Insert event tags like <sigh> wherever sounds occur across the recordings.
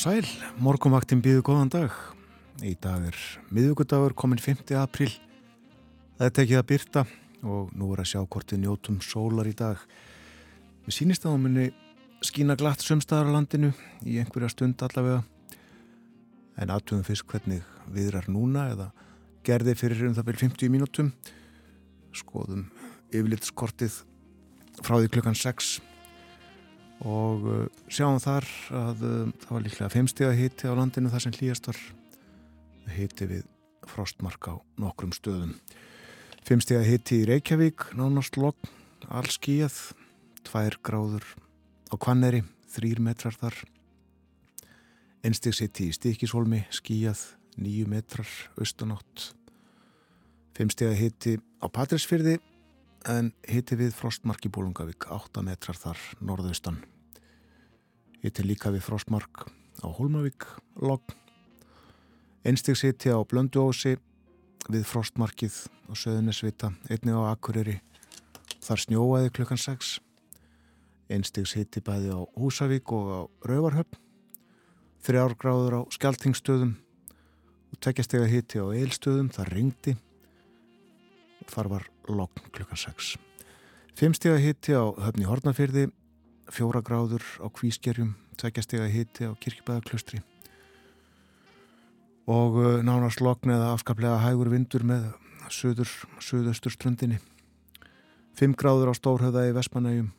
sæl, morgumvaktin býðu góðan dag. Í dag er miðugudagur komin 5. april. Það er tekið að byrta og nú er að sjá hvort við njótum sólar í dag. Við sínist að áminni skína glatt sumstaðar á landinu í einhverja stund allavega. En aðtöðum fyrst hvernig viðrar núna eða gerði fyrir um það byrjum 50 mínútum. Skoðum yfirlitskortið frá því klukkan 6 og uh, sjáum þar að uh, það var líklega femstega hitti á landinu þar sem hlýjast var. Hitti við frostmark á nokkrum stöðum. Femstega hitti í Reykjavík nánast logg, all skíjað tvær gráður á Kvanneri, þrýr metrar þar. Einstegs hitti í Stíkishólmi skíjað, nýju metrar austanátt. Femstega hitti á Patrísfyrði en hitti við frostmark í Bólungavík 8 metrar þar norðaustan. Hitti líka við frostmark á Hólmavík logg einstigs hitti á Blönduósi við frostmarkið á Söðunisvita einni á Akureyri. Þar snjóaði klukkan 6 einstigs hitti bæði á Húsavík og á Rauvarhöfn þrjárgráður á Skeltingstöðum og tekjastega hitti á Eilstöðum þar ringdi þar var logg klukkan 6 fimmstega hitti á höfni Hortnafyrði fjóra gráður á Kvískerjum tveggjastega hitti á Kirkibæðaklustri og uh, nánast logn eða afskaplega hægur vindur með söður, söðaustur ströndinni 5 gráður á Stórhauða í Vestmanægjum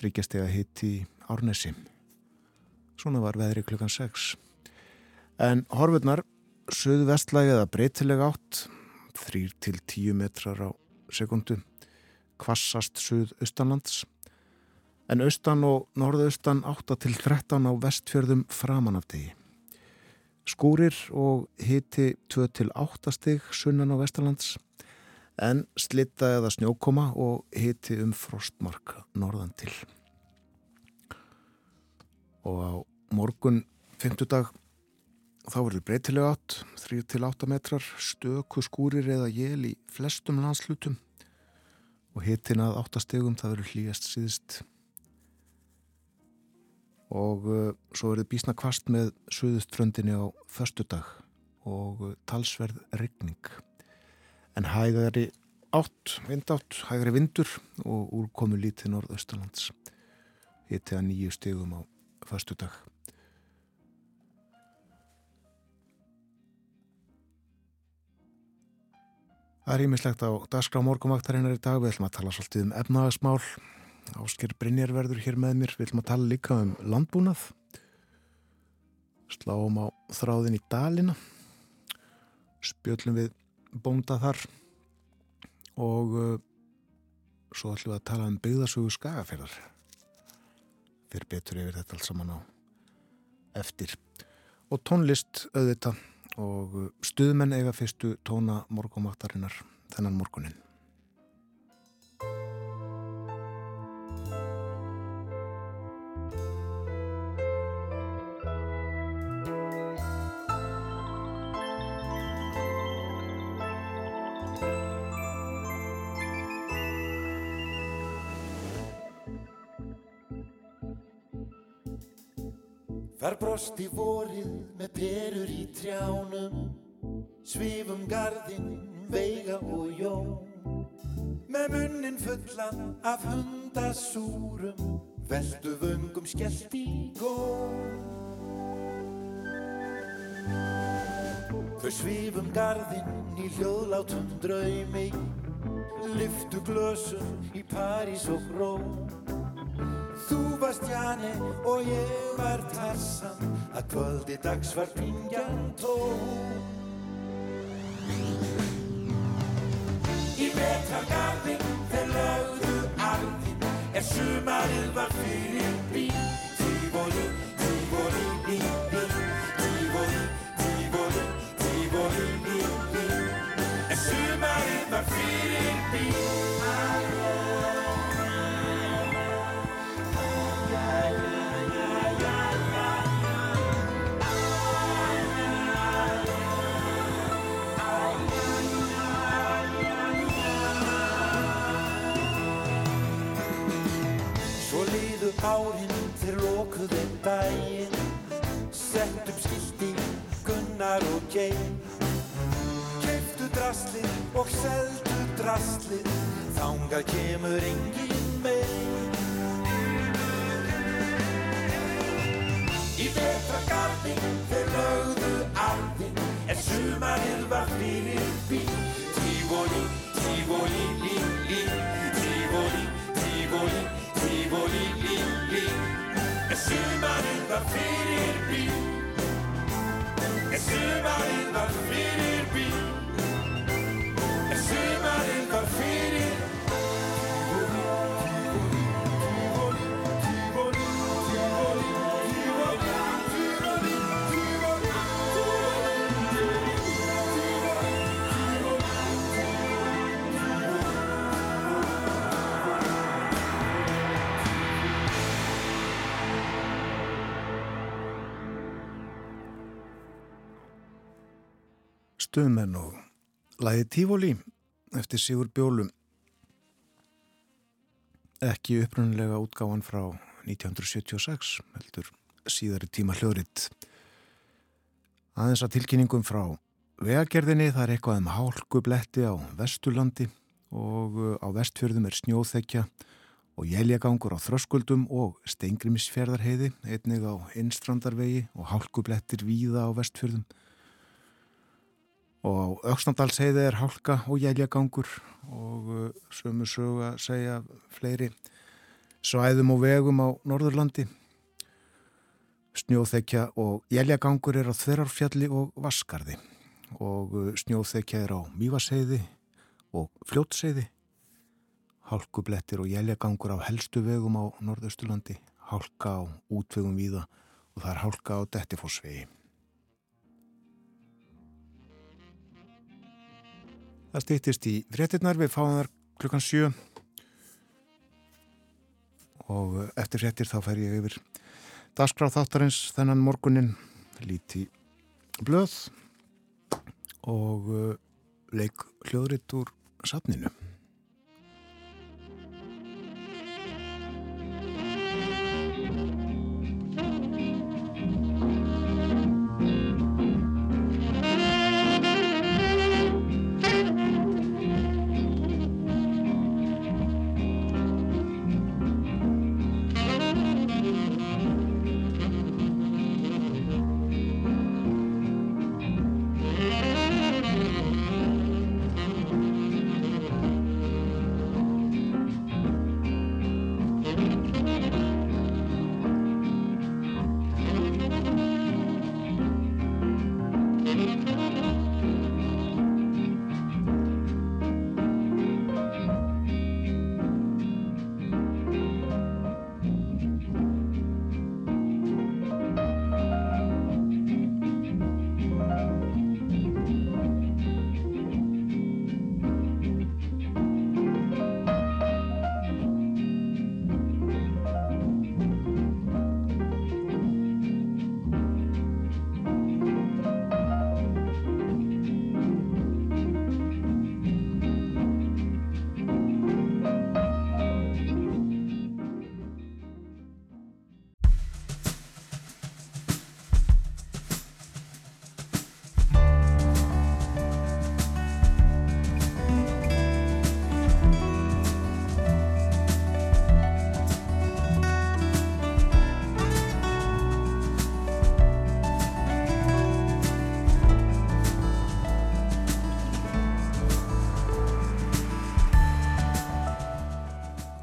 þryggjastega hitti í Árnesi. Svona var veðri klukkan 6 en horfurnar söðu vestlægi eða breytileg átt 3 til 10 metrar á sekundu kvassast suð-austanlands en austan og norðaustan 8 til 13 á vestfjörðum framan af degi. Skúrir og hiti 2 til 8 stig sunnan á vestalands en slitta eða snjókoma og hiti um frostmark norðan til. Og á morgun 50 dag þá verður breytilega átt 3 til 8 metrar stöku skúrir eða jél í flestum landslutum og hitin að 8 stegum það verður hlýjast síðist og uh, svo verður bísna kvast með suðuströndinni á förstu dag og uh, talsverð regning en hægari átt, vindátt, hægari vindur og úrkomu lítið norðaustalands hitti að nýju stegum á förstu dag Það er ímislegt á dagskrá morgumvaktarinnar í dag. Við ætlum að tala svolítið um efnagasmál. Ásker Brynjar verður hér með mér. Við ætlum að tala líka um landbúnað. Sláum á þráðin í dalina. Spjöllum við bónda þar. Og uh, svo ætlum við að tala um byggðasögu skagaferðar. Fyrir betur yfir þetta alls saman á eftir. Og tónlist auðvitað og stuðmenn eiga fyrstu tóna morgumvaktarinnar þennan morgunin. Þar brosti vorið með perur í trjánum Svifum gardinn, veiga og jón Með munnin fullan af hundasúrum Veldu vöngum skellt í gón Þau svifum gardinn í hljóðlátum draumi Lyftu glösum í París og Róm Þú varst Jani og ég var Tarsan að kvöldi dags var pingjan tóm. Í vetragarðin þeir lögðu arðin er sumarið var fyrir drasli og seldu drasli. Þángar kemur engin megin Í betra gardi þeir lögðu arðin En sumarið var fyrir bí. Tífóli, tífóli, lí, lí. Tífóli, tífóli, tífóli, lí, lí. En sumarið var fyrir bí. En sumarið var fyrir bí sumarið var fyrir. Tífóli, tífóli, tífóli, tífóli, tífóli, tífóli, tífóli Stuðmenn og lagið Tífóli eftir Sigur Bjólum. Ekki upprunnilega útgáfan frá 1976 heldur síðari tíma hljóðritt aðeins að tilkynningum frá vegagerðinni það er eitthvað um hálkubletti á Vesturlandi og uh, á vestfjörðum er snjóþekja og jæljagangur á þröskuldum og steingrimisfjörðarheiði einnig á innstrandarvegi og hálkublettir víða á vestfjörðum og á Öksnandalsheiði er hálka og jæljagangur og uh, sömu sögu að segja fleiri svæðum og vegum á Norðurlandi. Snjóþekja og jæljagangur er á Þverarfjalli og Vaskarði og uh, snjóþekja er á Mývasheiði og Fljótseiði hálkublettir og jæljagangur á helstu vegum á Norðausturlandi. Hálka á útvegum víða og það er hálka á Dettifossvegi Það stýttist í fréttinnar, við fáum þar klukkan sjö og eftir fréttir þá fer ég yfir dagskráð þáttarins þennan morgunin líti blöð og uh, leik hljóðritt úr safninu.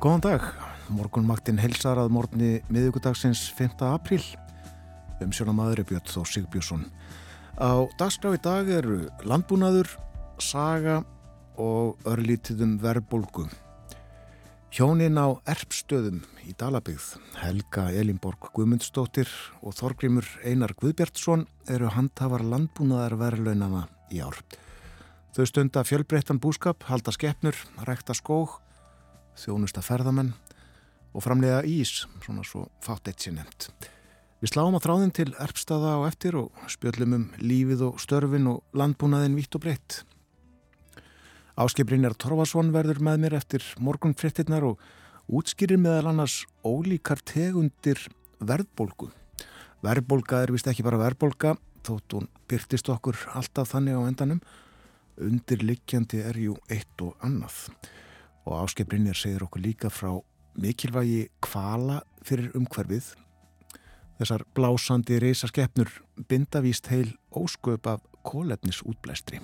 Góðan dag, morgunmaktin helsar að morgunni miðugudagsins 5. apríl um sjónamaður er Björn Þó Sigbjörnsson. Á dagskrá í dag eru landbúnaður, saga og örlítið um verbolgu. Hjónin á erpstöðum í Dalabygð, Helga Elinborg Guðmundsdóttir og Þorgrimur Einar Guðbjartsson eru handhafar landbúnaðar verðlaunana í ár. Þau stunda fjölbreyttan búskap, halda skeppnur, rækta skóg, þjónusta ferðamenn og framlega ís, svona svo fátt eitt sér nefnt. Við sláum á þráðin til erpstaða á eftir og spjöllum um lífið og störfin og landbúnaðin vitt og breytt. Áskiprinjar Torfarsson verður með mér eftir morgunfréttinnar og, útskýrir meðal annars ólíkar tegundir verðbólgu. Verðbólga er vist ekki bara verðbólga, þótt hún byrtist okkur alltaf þannig á endanum. Undirliggjandi er ju eitt og annað. Og áskiprinir segir okkur líka frá mikilvægi kvala fyrir umhverfið. Þessar blásandi reysaskeppnur bindavíst heil ósköp af kólefnisútblæstri.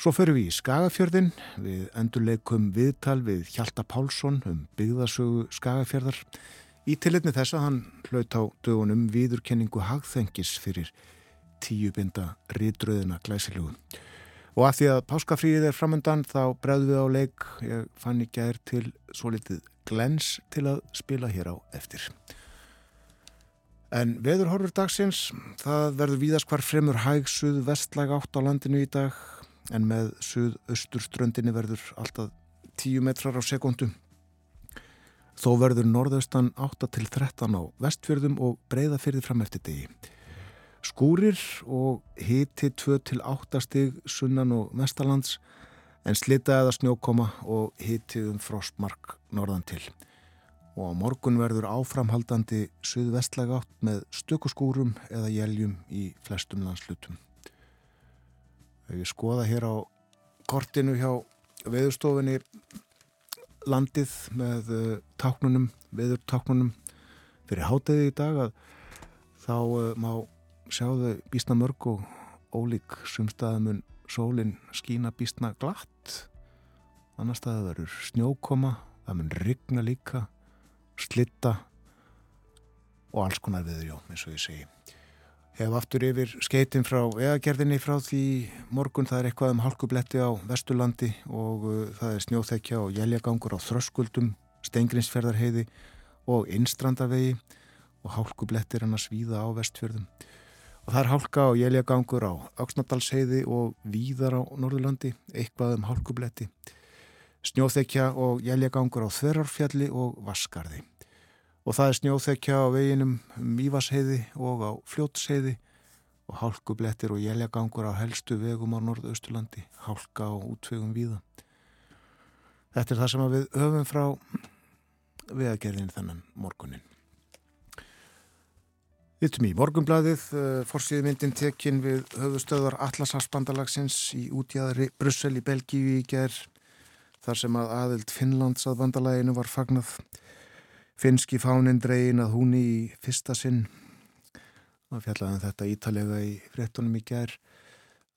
Svo förum við í Skagafjörðin, við endurleikum viðtal við Hjalta Pálsson um byggðasögu Skagafjörðar. Í tilitni þess að hann hlaut á dögunum viðurkenningu hagþengis fyrir tíubinda rítröðina glæsilugu. Og að því að páskafríið er framöndan þá bregðum við á leik, ég fann í gær til svo litið glens til að spila hér á eftir. En veðurhorfur dagsins, það verður víðast hvar fremur hæg suð vestlæg átt á landinu í dag en með suð-östurströndinni verður alltaf 10 metrar á sekundu. Þó verður norðaustan 8 til 13 á vestfjörðum og breyða fyrir fram eftir degi. Skúrir og hiti 2 til 8 stig sunnan og mestalands en slita eða snjókoma og hiti um frostmark norðan til. Og á morgun verður áframhaldandi suðvestlega átt með stökuskúrum eða jæljum í flestum landslutum. Ef ég skoða hér á kortinu hjá veðurstofinni landið með uh, táknunum, veður táknunum fyrir hátæði í dag að þá uh, má sjáðu bísna mörg og ólík. Sumstaðamun sólinn skína bísna glatt annar staði verður snjókoma það mun rigna líka slitta og alls konar viður, já, eins og ég segi. Hef aftur yfir skeitin frá egagerðinni frá því morgun það er eitthvað um halkubletti á Vesturlandi og uh, það er snjóþekja og jæljagangur á Þröskuldum, Steingrinsferðarheiði og Innstrandavegi og hálkublettir hann að svíða á Vestfjörðum og það er hálka og jæljagangur á Öksnadalsheiði og víðar á Norðurlandi, eitthvað um hálkubletti snjóþekja og jæljagangur á Þverarfjalli og Vaskarði og það er snjóþekja á veginum Mývasheiði og á Fljótsheiði og hálkublettir og jæljagangur á helstu vegum á Norðausturlandi, hálka og útvegum víða. Þetta er það sem við höfum frá vegagerðin þennan morgunin. Vittum í morgunbladið, uh, forsýðmyndin tekinn við höfustöðar Atlasharsbandalagsins í útjæðari Brussel í Belgíu í gerð þar sem að aðild Finnlands að bandalaginu var fagnað. Finski fánin dregin að húni í fyrsta sinn. Og fjallaðan um þetta ítalega í fréttunum í ger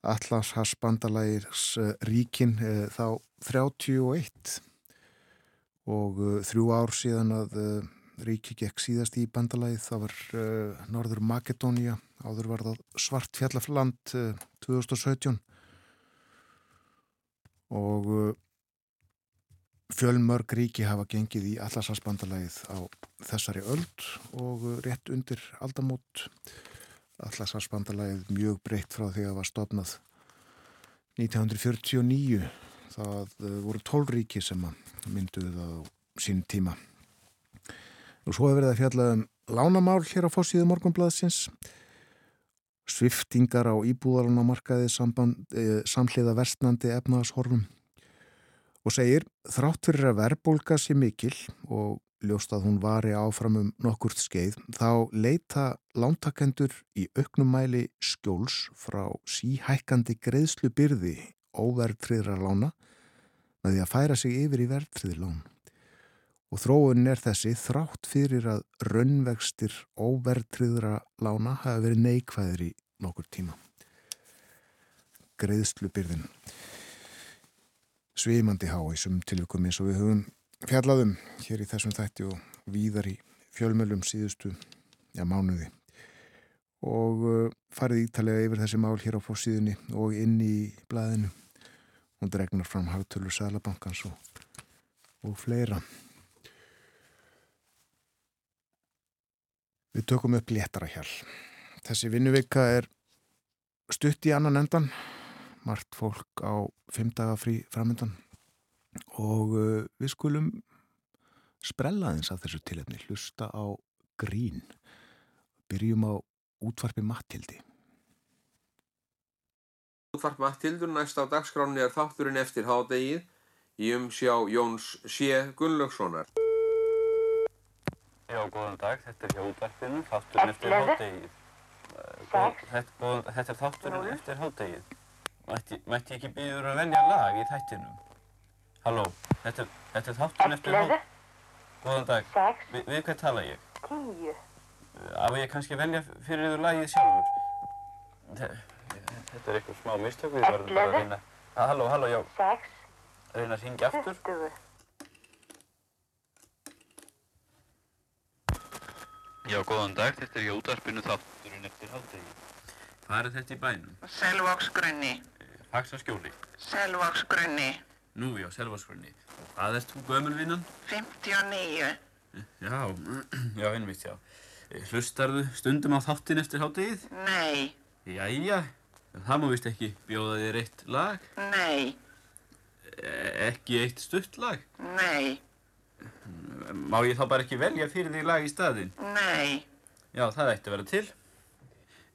Atlas Hassbandalægis ríkin eh, þá 31 og eh, þrjú ár síðan að eh, ríki gekk síðast í bandalægið það var Norður Makedónia áður var það svart fjallafland 2017 og Fjölmörg ríki hafa gengið í Allarsasbandalægið á þessari öld og rétt undir aldamót Allarsasbandalægið mjög breytt frá því að var stopnað 1949 það eh, voru tól ríki sem mynduðu það á sín tíma og svo hefur verið að fjalla um lánamál hér á fórsíðu morgunblaðsins sviftingar á íbúðalunamarkaði eh, samhliða vestnandi efnaðashorfum og segir þrátt fyrir að verbulga sé mikil og ljóst að hún vari áfram um nokkurt skeið þá leita lántakendur í auknumæli skjóls frá síhækkandi greiðslu byrði óverðtriðra lána með því að færa sig yfir í verðtriði lán. Og þróun er þessi þrátt fyrir að raunvegstir óverðtriðra lána hafa verið neikvæðir í nokkur tíma. Greiðslu byrðin svimandi há í sum tilvikum eins og við höfum fjallaðum hér í þessum þætti og víðar í fjölmjölum síðustu ja, mánuði. Og uh, farið ítalega yfir þessi mál hér á fórsíðunni og inn í blæðinu og dregnar fram hagtölur Sælabankans og, og fleira Við tökum upp léttara hjál Þessi vinnuvika er stutt í annan endan margt fólk á fimmdaga frí framöndan og uh, við skulum sprella eins af þessu tilefni, hlusta á grín. Byrjum á útvarpi Mattildi. Útvarp Mattildur næst á dagskráni er þátturinn eftir hádegið í umsjá Jóns C. Gunnlaugssonar. Já, góðan dag. Þetta er hjá útvarpinu, þátturinn eftir hádegið. Þetta, er þátturinn eftir hádegið. Mætti, mætti ekki býður að velja lag í þættinum? Halló, þetta, þetta er þátturinn eftir hádegið. Góðan dag. Vi, við hvað tala ég? Tíu. Á ég kannski velja fyrir yfir lagið sjálfur? Þe- Þetta er eitthvað smá mistök, við verðum bara að reyna... Ah, halló, halló, já, Sex. reyna að hringja aftur. Tuttugu. Já, góðan dag, þetta er hjá útvarpinu þátturinn eftir hádegið. Hvað er þetta í bænum? Selvogsgrunni, Faxaskjóli. Selvogsgrunni, Nú, já, selvaskrunni. Hvað ert þú gömulvinnan? 59, Já, <clears throat> já, einmitt, já. Hlustarðu stundum á þáttin eftir hádegið? nei, Jæja, það má vist ekki bjóða þér eitt lag, nei, e ekki eitt stutt lag. nei, Má ég þá bara ekki velja fyrir því lag í staðinn? nei, Já, það ætti að vera til.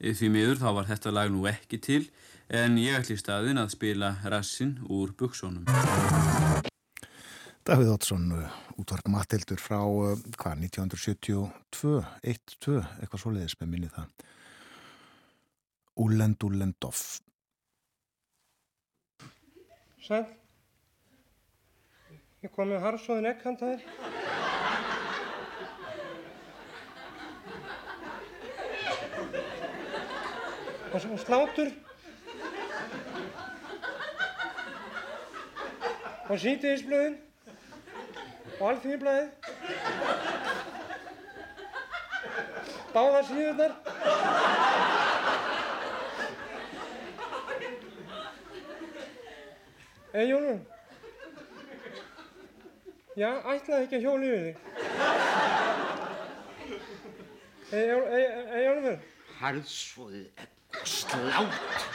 Því miður þá var þetta lag nú ekki til, en ég ætli í staðinn að spila rassinn úr buksónum. Davíð Ótsson, útvarp Matildur frá, uh, hvað, 1972, 1-2, eitthvað svoleiðis með minni það. Úlend, Úlendoff. Sæl. Ég kom með harsóðin egg Og svo slátur. Og sítiðisblöðin. Og alþýðiblaðið. Báðar síðurnar. Eyjólfur. Já, ætlaði ekki að hjóla yfir þig. Ey- Eyjólfur. Harðsvoðið slátt.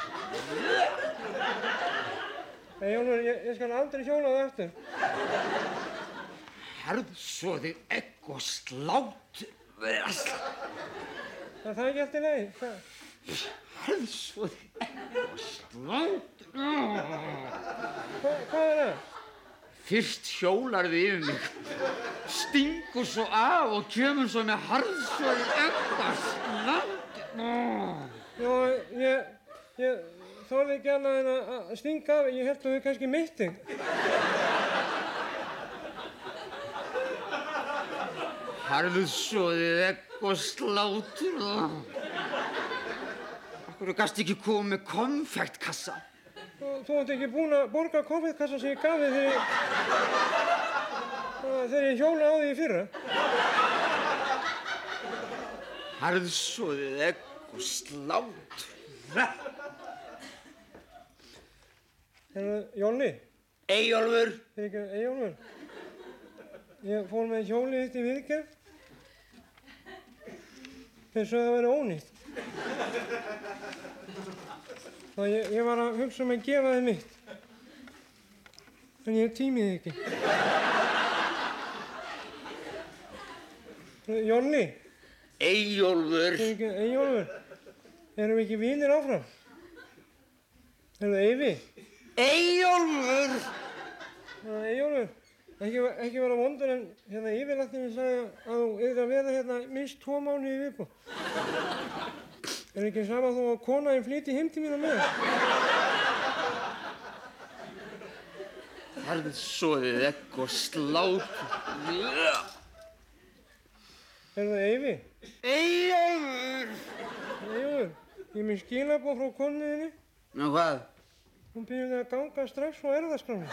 Eyjólfur, ég, ég skal aldrei hjóla það eftir. Harðsvoðið egg og slátt. Er það ekki eftir leið? Hvað? Harðsvoðið egg og slátt. Hva, hvað er það? Fyrst hjólar þið yfir mig, stingur svo af og kemur svo með harðsvoðið egg og slátt. Jó, ég, ég þorði ekki annað en að stinga af, ég held að við kannski mitt þig. Harðsvoðið egg og slátt. Akkur gast ekki komið með konfektkassa. Þú, þú ert ekki búinn að borga konfettkassa sem ég gaf þig þegar ég, þegar ég hjóla á því fyrra. Harðsvoðið egg og slátt. Hérna, Jónni, Eyjólfur. þegar ekki, Eyjólfur, ég fór með hjólið þitt í viðgerð. Þeir sögðu að það væri ónýtt. Það ég, ég var að hugsa um að gefa þið mitt. En ég tímið ekki. Jónni, Eyjólfur. þegar ekki, Eyjólfur, erum við ekki vinir áfram? Er það Eyvi? Eyjólfur. Eyjólfur, ekki, ekki vera vondur en hérna yfirlættinni sagði að þú yfir að vera hérna minnst tvo mánuði í viku. Er ekki sama þó að konaðin flýti heim til mín á meðan? Harðsvoðið egg og slátt. Er það Eyvi? Eyjólfur. Eyjólfur, ég er með skilabóð frá konuðinni. Nú hvað? Hún byrjuði að ganga strax frá erðaskráni.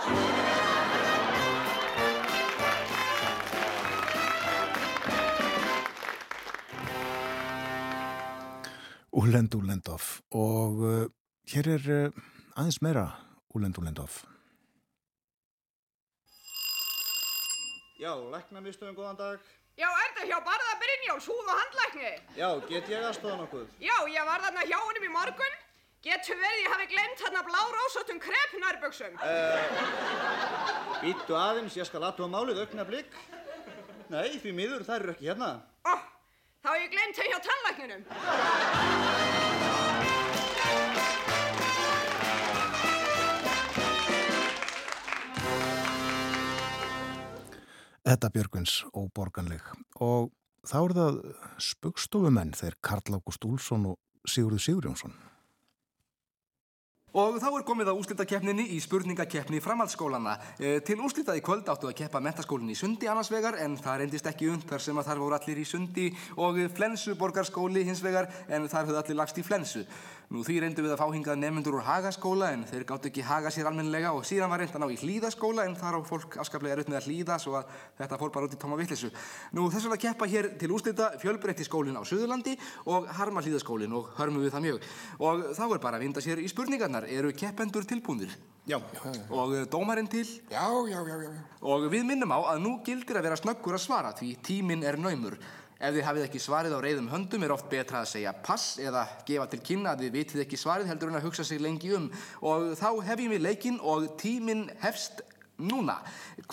Úlend, Úlendoff. Og uh, hér er uh, aðeins meira Úlend, Úlendoff. Já, læknamistöðum, góðan dag. Já, er þetta hjá Barða Brynjáls, húð og handlækni? Já, get ég aðstofa nokkuð? Já, ég var þarna hjá honum í morgun. Getur verið ég hafi glemt þarna blárósóttum krepnarböksum. Býttu aðeins, ég skal aðtóa málið aukna blikk. Nei, því miður, þær eru ekki hérna. Ó, þá hef ég glemt þeim hjá tannlækninum. Þetta Björgvins óborganleg og þá er það spugstofumenn þeir Karl Ágúst Úlsson og Sigurður Sigurjónsson. Og þá er komið á úslitakeppninni í spurningakeppni framhaldsskólana. E, til úslita í kvöld áttu að keppa mentaskólinn í Sundi annars vegar en það reyndist ekki und þar sem að þar voru allir í Sundi og Flensuborgarskóli hins vegar en þar höfðu allir lagst í Flensu. Nú því reyndum við að fá hingað nefnendur úr Hagaskóla en þeir gátt ekki haga sér almennilega og síðan var reynd að ná í Hlýðaskóla en þar á fólk afskaplega erut með að hlýða svo að þetta fór bara út í tóma vittlisu. Nú þess vegna keppa hér til úslita fjölbreytti skólinn á Suðurlandi og Harma Hlýðaskólinn og hörmum við það mjög. Og þá er bara að vinda sér í spurningarnar. Eru keppendur tilbúnir? Já. Og dómarinn til? Já, já, já, já. Og við minnum á að nú gildir að vera snöggur að svara því tíminn er naumur. Ef þið hafið ekki svarið á reyðum höndum er oft betra að segja pass eða gefa til kynna að þið vitið ekki svarið heldur en að hugsa sig lengi um. Og þá hefjum við leikinn og tíminn hefst núna.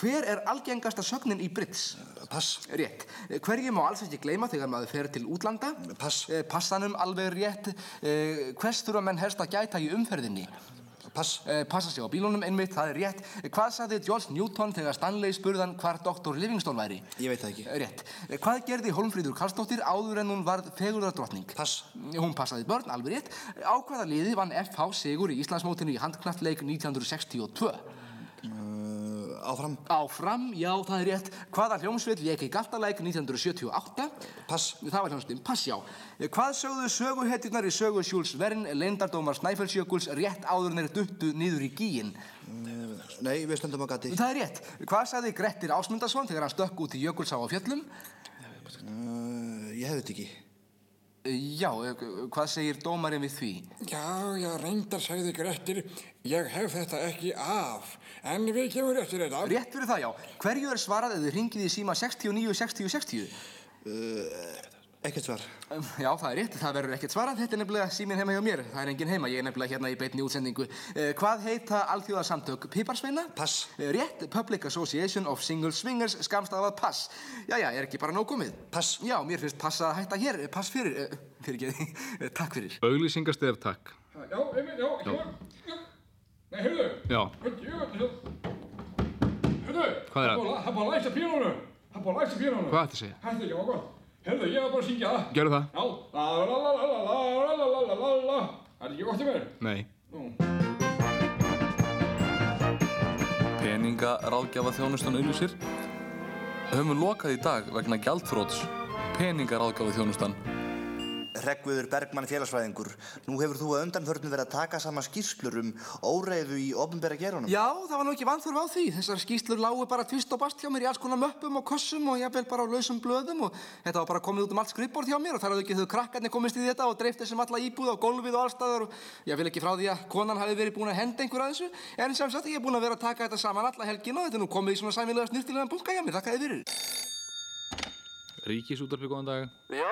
Hver er algengasta sögnin í Brits? Pass. Rétt. Hverju má alls ekki gleyma þegar maður fer til útlanda? Pass. Passanum alveg rétt. Eh, hvers þurfa menn helst að gæta í umferðinni? Pass. Eh, passa sig á bílunum einmitt, það er rétt. Hvað saði George Newton þegar Stanley spurðan hvar doktor Livingstone væri? Ég veit það ekki. Rétt. Eh, Hvað gerði Holmfríður Karlsdóttir áður en hún varð fegurðardrottning? Pass. Hún passaði börn, alveg rétt. Á hvaða liði vann FH Sigur í Íslandsmótinu í handknattleik 1962? Uh, áfram. Áfram, já, það er rétt. Hvaða hljómsveit lék í Galtalæk 1978? Pass. Það var hljómsveitin, pass, já. Hvað sögðu söguhetjurnar í sögu Sjúls Vern, leyndardómar Snæfellsjökuls, rétt áður þeir duttu niður í gíin? Uh, nei, við stöndum á gati. Það er rétt. Hvað sagði Grettir Ásmundarsson þegar hann stökk út í Jökulsá á fjöllum? Uh, ég hefði þetta ekki. Já, eh, hvað segir dómarinn við því? Já, já, reyndar sagði Grettir, ég hef þetta ekki af, en við kemur eftir þetta. Rétt fyrir það, já. Hverju er svarað ef þið ringið í síma 69 60 60? Uh, ekkert svar. Um, Já, það er rétt, það verður ekkert svarað. Þetta er nefnilega síminn heima hjá mér. Það er enginn heima, ég er nefnilega hérna í beinni útsendingu. Uh, hvað heita alþjóðarsamtök Piparsveina? Pass. Uh, rétt, Public Association of Single Swingers, skamstafað pass. Jæja, er ekki bara nóg komið? Pass. Já, mér finnst pass að hætta hér. Eh, Pass fyrir, uh, fyrir ekki, <laughs> takk fyrir. Auglýsingastef, takk. Já, einmitt, já, já. Nei, heyrðu. Já. Heyrðu. Hvað er það? Það er bara að læsa píanónu. Það er bara að læsa píanónu. Hvað ætti að segja? Hætti ekki, var gott. Heyrðu, ég var bara að syngja það. Gerðu það? Já. La la la la la la la la la la la. Það er ekki gott í mér. Nei. Peninga ráðgjafa þjónustan auðlýsir. Höfum lokað í dag vegna gjaldfróts. Peninga ráðgjafa þjónustan. Hreggviður Bergmann félagsfræðingur, nú hefur þú að undanförnum verið að taka saman skýrslur um óreiðu í ofnbæra gerunum. Já, það var nú ekki vanþörf á því. Þessar skýslur lágu bara tvist og bast hjá mér í alls konar möppum og kossum og jafnvel bara á lausum blöðum og þetta var bara komið út um allt skrippbord hjá mér og þar hafði ekki þau krakkarnir komist í þetta og dreift þessum alla íbúð á gólfið og allstaðar og ég vil ekki frá því að konan hafi verið búin að henda einhver að þessu en sem sagt ég er búin að vera að taka þetta saman alla helgin og þetta nú komið í svona sæmilega snirtilegan bunga hjá mér, þakka þið fyrir. Ríkisútarpi, góðan dag. Já,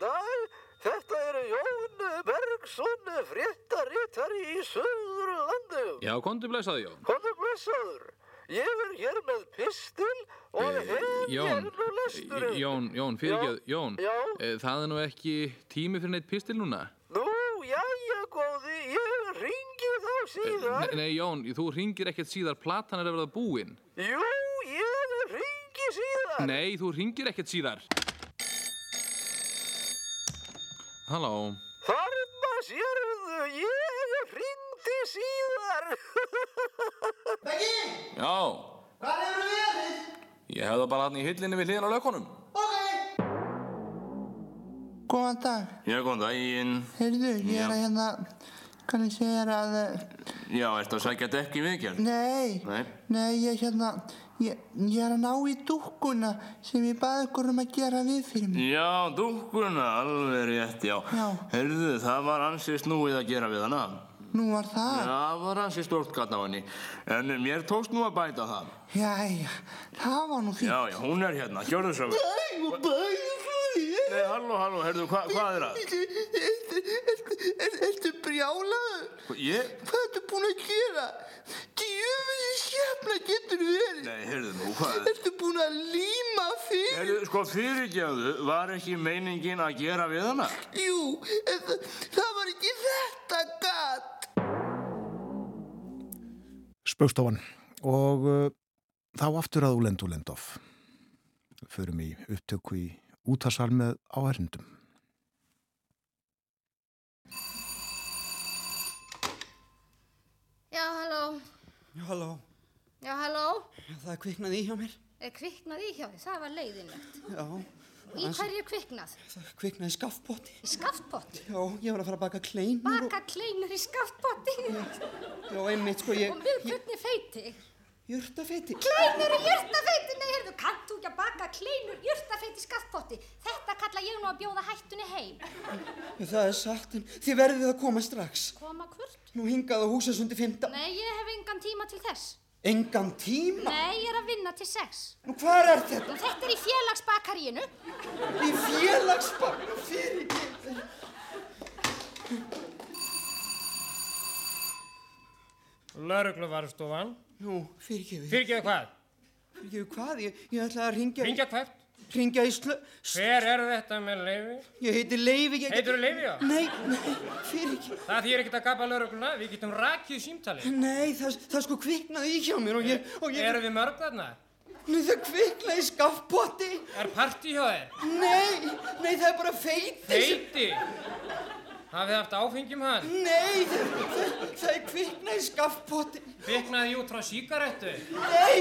góðan dag. Þetta er Jón Bergson, fréttaritari í Suðurlandi. Já, kontu blessaði, Jón. Er blessaður? Ég er hér með pistil og hef Jón, hérna lesturinn. Jón, Jón, fyrirgeð, Jón. Já. eh, Það er nú ekki tími fyrir neitt pistil núna. Nú, jæja, góði, ég ringi þá síðar. Nei, nei, Jón, þú ringir ekkert síðar, platan er að verða búin. Jú, ég ringi síðar. Nei, þú ringir ekkert síðar. Halló. Þarna sérðu, ég ringdi síðar. <laughs> Beggi! Já. Hvað hefur verið? Ég hef það bara hann í hillinni við hliðin á lökunum. Góðan dag. Já, góðan daginn. Heyrðu, ég er að hérna, kannu segja þér að, eh, Já, ertu að sækja dekk í viðgerð? nei, Nei. nei, ég hérna, ég, ég er að ná í dúkkuna sem ég baði ykkur um að gera við fyrir mig. Já, dúkkuna, alveg rétt, já. Já. Herðu, það var ansið snúið að gera við hana. Nú var það? Já, það var ansið stórt gatt á henni. En mér tókst nú að bæta það. Jæja, það var nú fínt. Já, já, hún er hérna, svo vel. Nei, og bæði því. Nei, halló, halló, herðu, hva, hvað er það? Ertu brjálaður? Ég? Hvað ertu búin að gera? Djöfisir skefna getur verið. Nei, herðu nú, hvað er Ertu búin að líma fyrir? Herðu, sko, fyrirgefðu, var ekki meiningin að gera við hana? Jú, en það, það var ekki þetta gat. Spaugstofan og uh, Þá aftur að Úlend Úlendorf. Förum í upptöku í útasal með áherndum. Já, halló. Já, halló. Já, halló. Það er kviknað í hjá mér. Er kviknað í hjá því? Það var leiðinlegt. Já. Í hverju er kviknað? Það kviknaði í skaftpotti. Í skaftpotti? Já, ég var að fara að baka kleinur. Baka kleinur í skaftpotti? Já, einmitt, sko, ég... Og með hvernig feiti? Jurtafeiti. Kleinur í jurtafeiti? Nei, heyrðu, kannt þú ekki að baka kleinur jurtafeiti í skaftpotti? Þetta kalla ég nú að bjóða hættunni heim. Það er satt, en þið verðið að koma strax. Koma hvort? Nú hingað á húsasundi fymta. Nei, ég hef engan tíma til þess. Engan tíma? Nei, ég er að vinna til sex. Nú, hvað er þetta? Nú, þetta er í félagsbakaríinu. Í félagsbakaríinu? Fyrir ekki. Lörgluvarstofan. Nú, fyrirgefið. Fyrirgefið hvað? Fyrirgefið hvað? Ég, ég ætlaði að ringja... Ringja hvert? Ringja í slö... Hver er þetta með leifi? Ég heiti Leifi, ég... Heitir þú leifi, já? Nei, nei, fyrirgefið. Það þýr ekkert að gapa lörgluna, við getum rakið símtali. Nei, það, það sko kviknaði í hjá mér og ég... Ég... Eru þið mörg þarna? Nei, það kviknaði í skaffpotti. Er partí hjá þér? Nei, nei, það er bara feiti. Feiti? Hafið þið haft áfengjum hann? Nei, það, er kviknaði í skaffpotti. Kviknaði út frá síkarettu? Nei,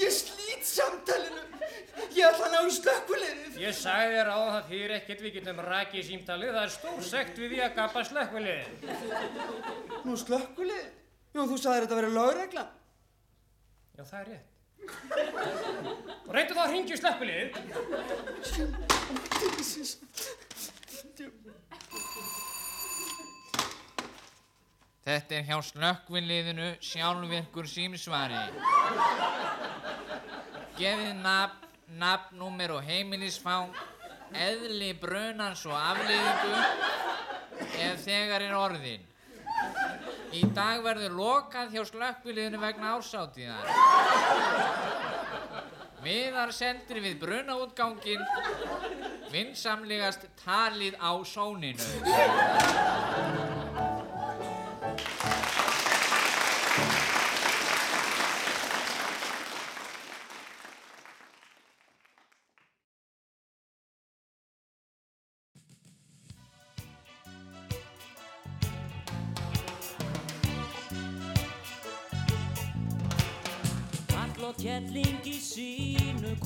ég slít samtalinu. Ég ætla að ná í slökkulegðið. Ég sagði þér á það þýr ekkert við getum rakið símtalið. Það er stór sekt við því að gapa slökkulegðið. Nú slökkulegðið? Jú, þú sagði þetta að vera lögregla. Já, það er rétt. Reyndu þá að ringja í slökkulegðið. Þetta er hjá slökkvinliðinu sjálfvirkur símsvari. Gefið nafn, nafnnúmer og heimilisfang, eðli brunans og afliðingu ef þegar er orðin. Í dag verður lokað hjá slökkvinliðinu vegna ásáttíðar. Miðar sendir við brunaútgangin, vinsamlegast talið á sóninu.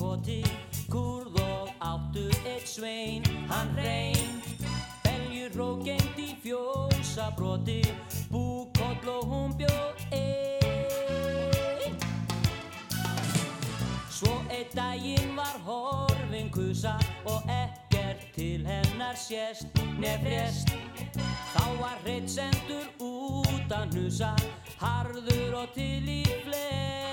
Koti Kurð og áttu eitt svein Hann reyn Beljur og gengt í fjósabroti Búkoll og hún bjóð einn. Svo einn daginn var horfin kusa Og ekkert til hennar sést Nefrest Þá var hreitt sendur út að hnusa Harður og til í flest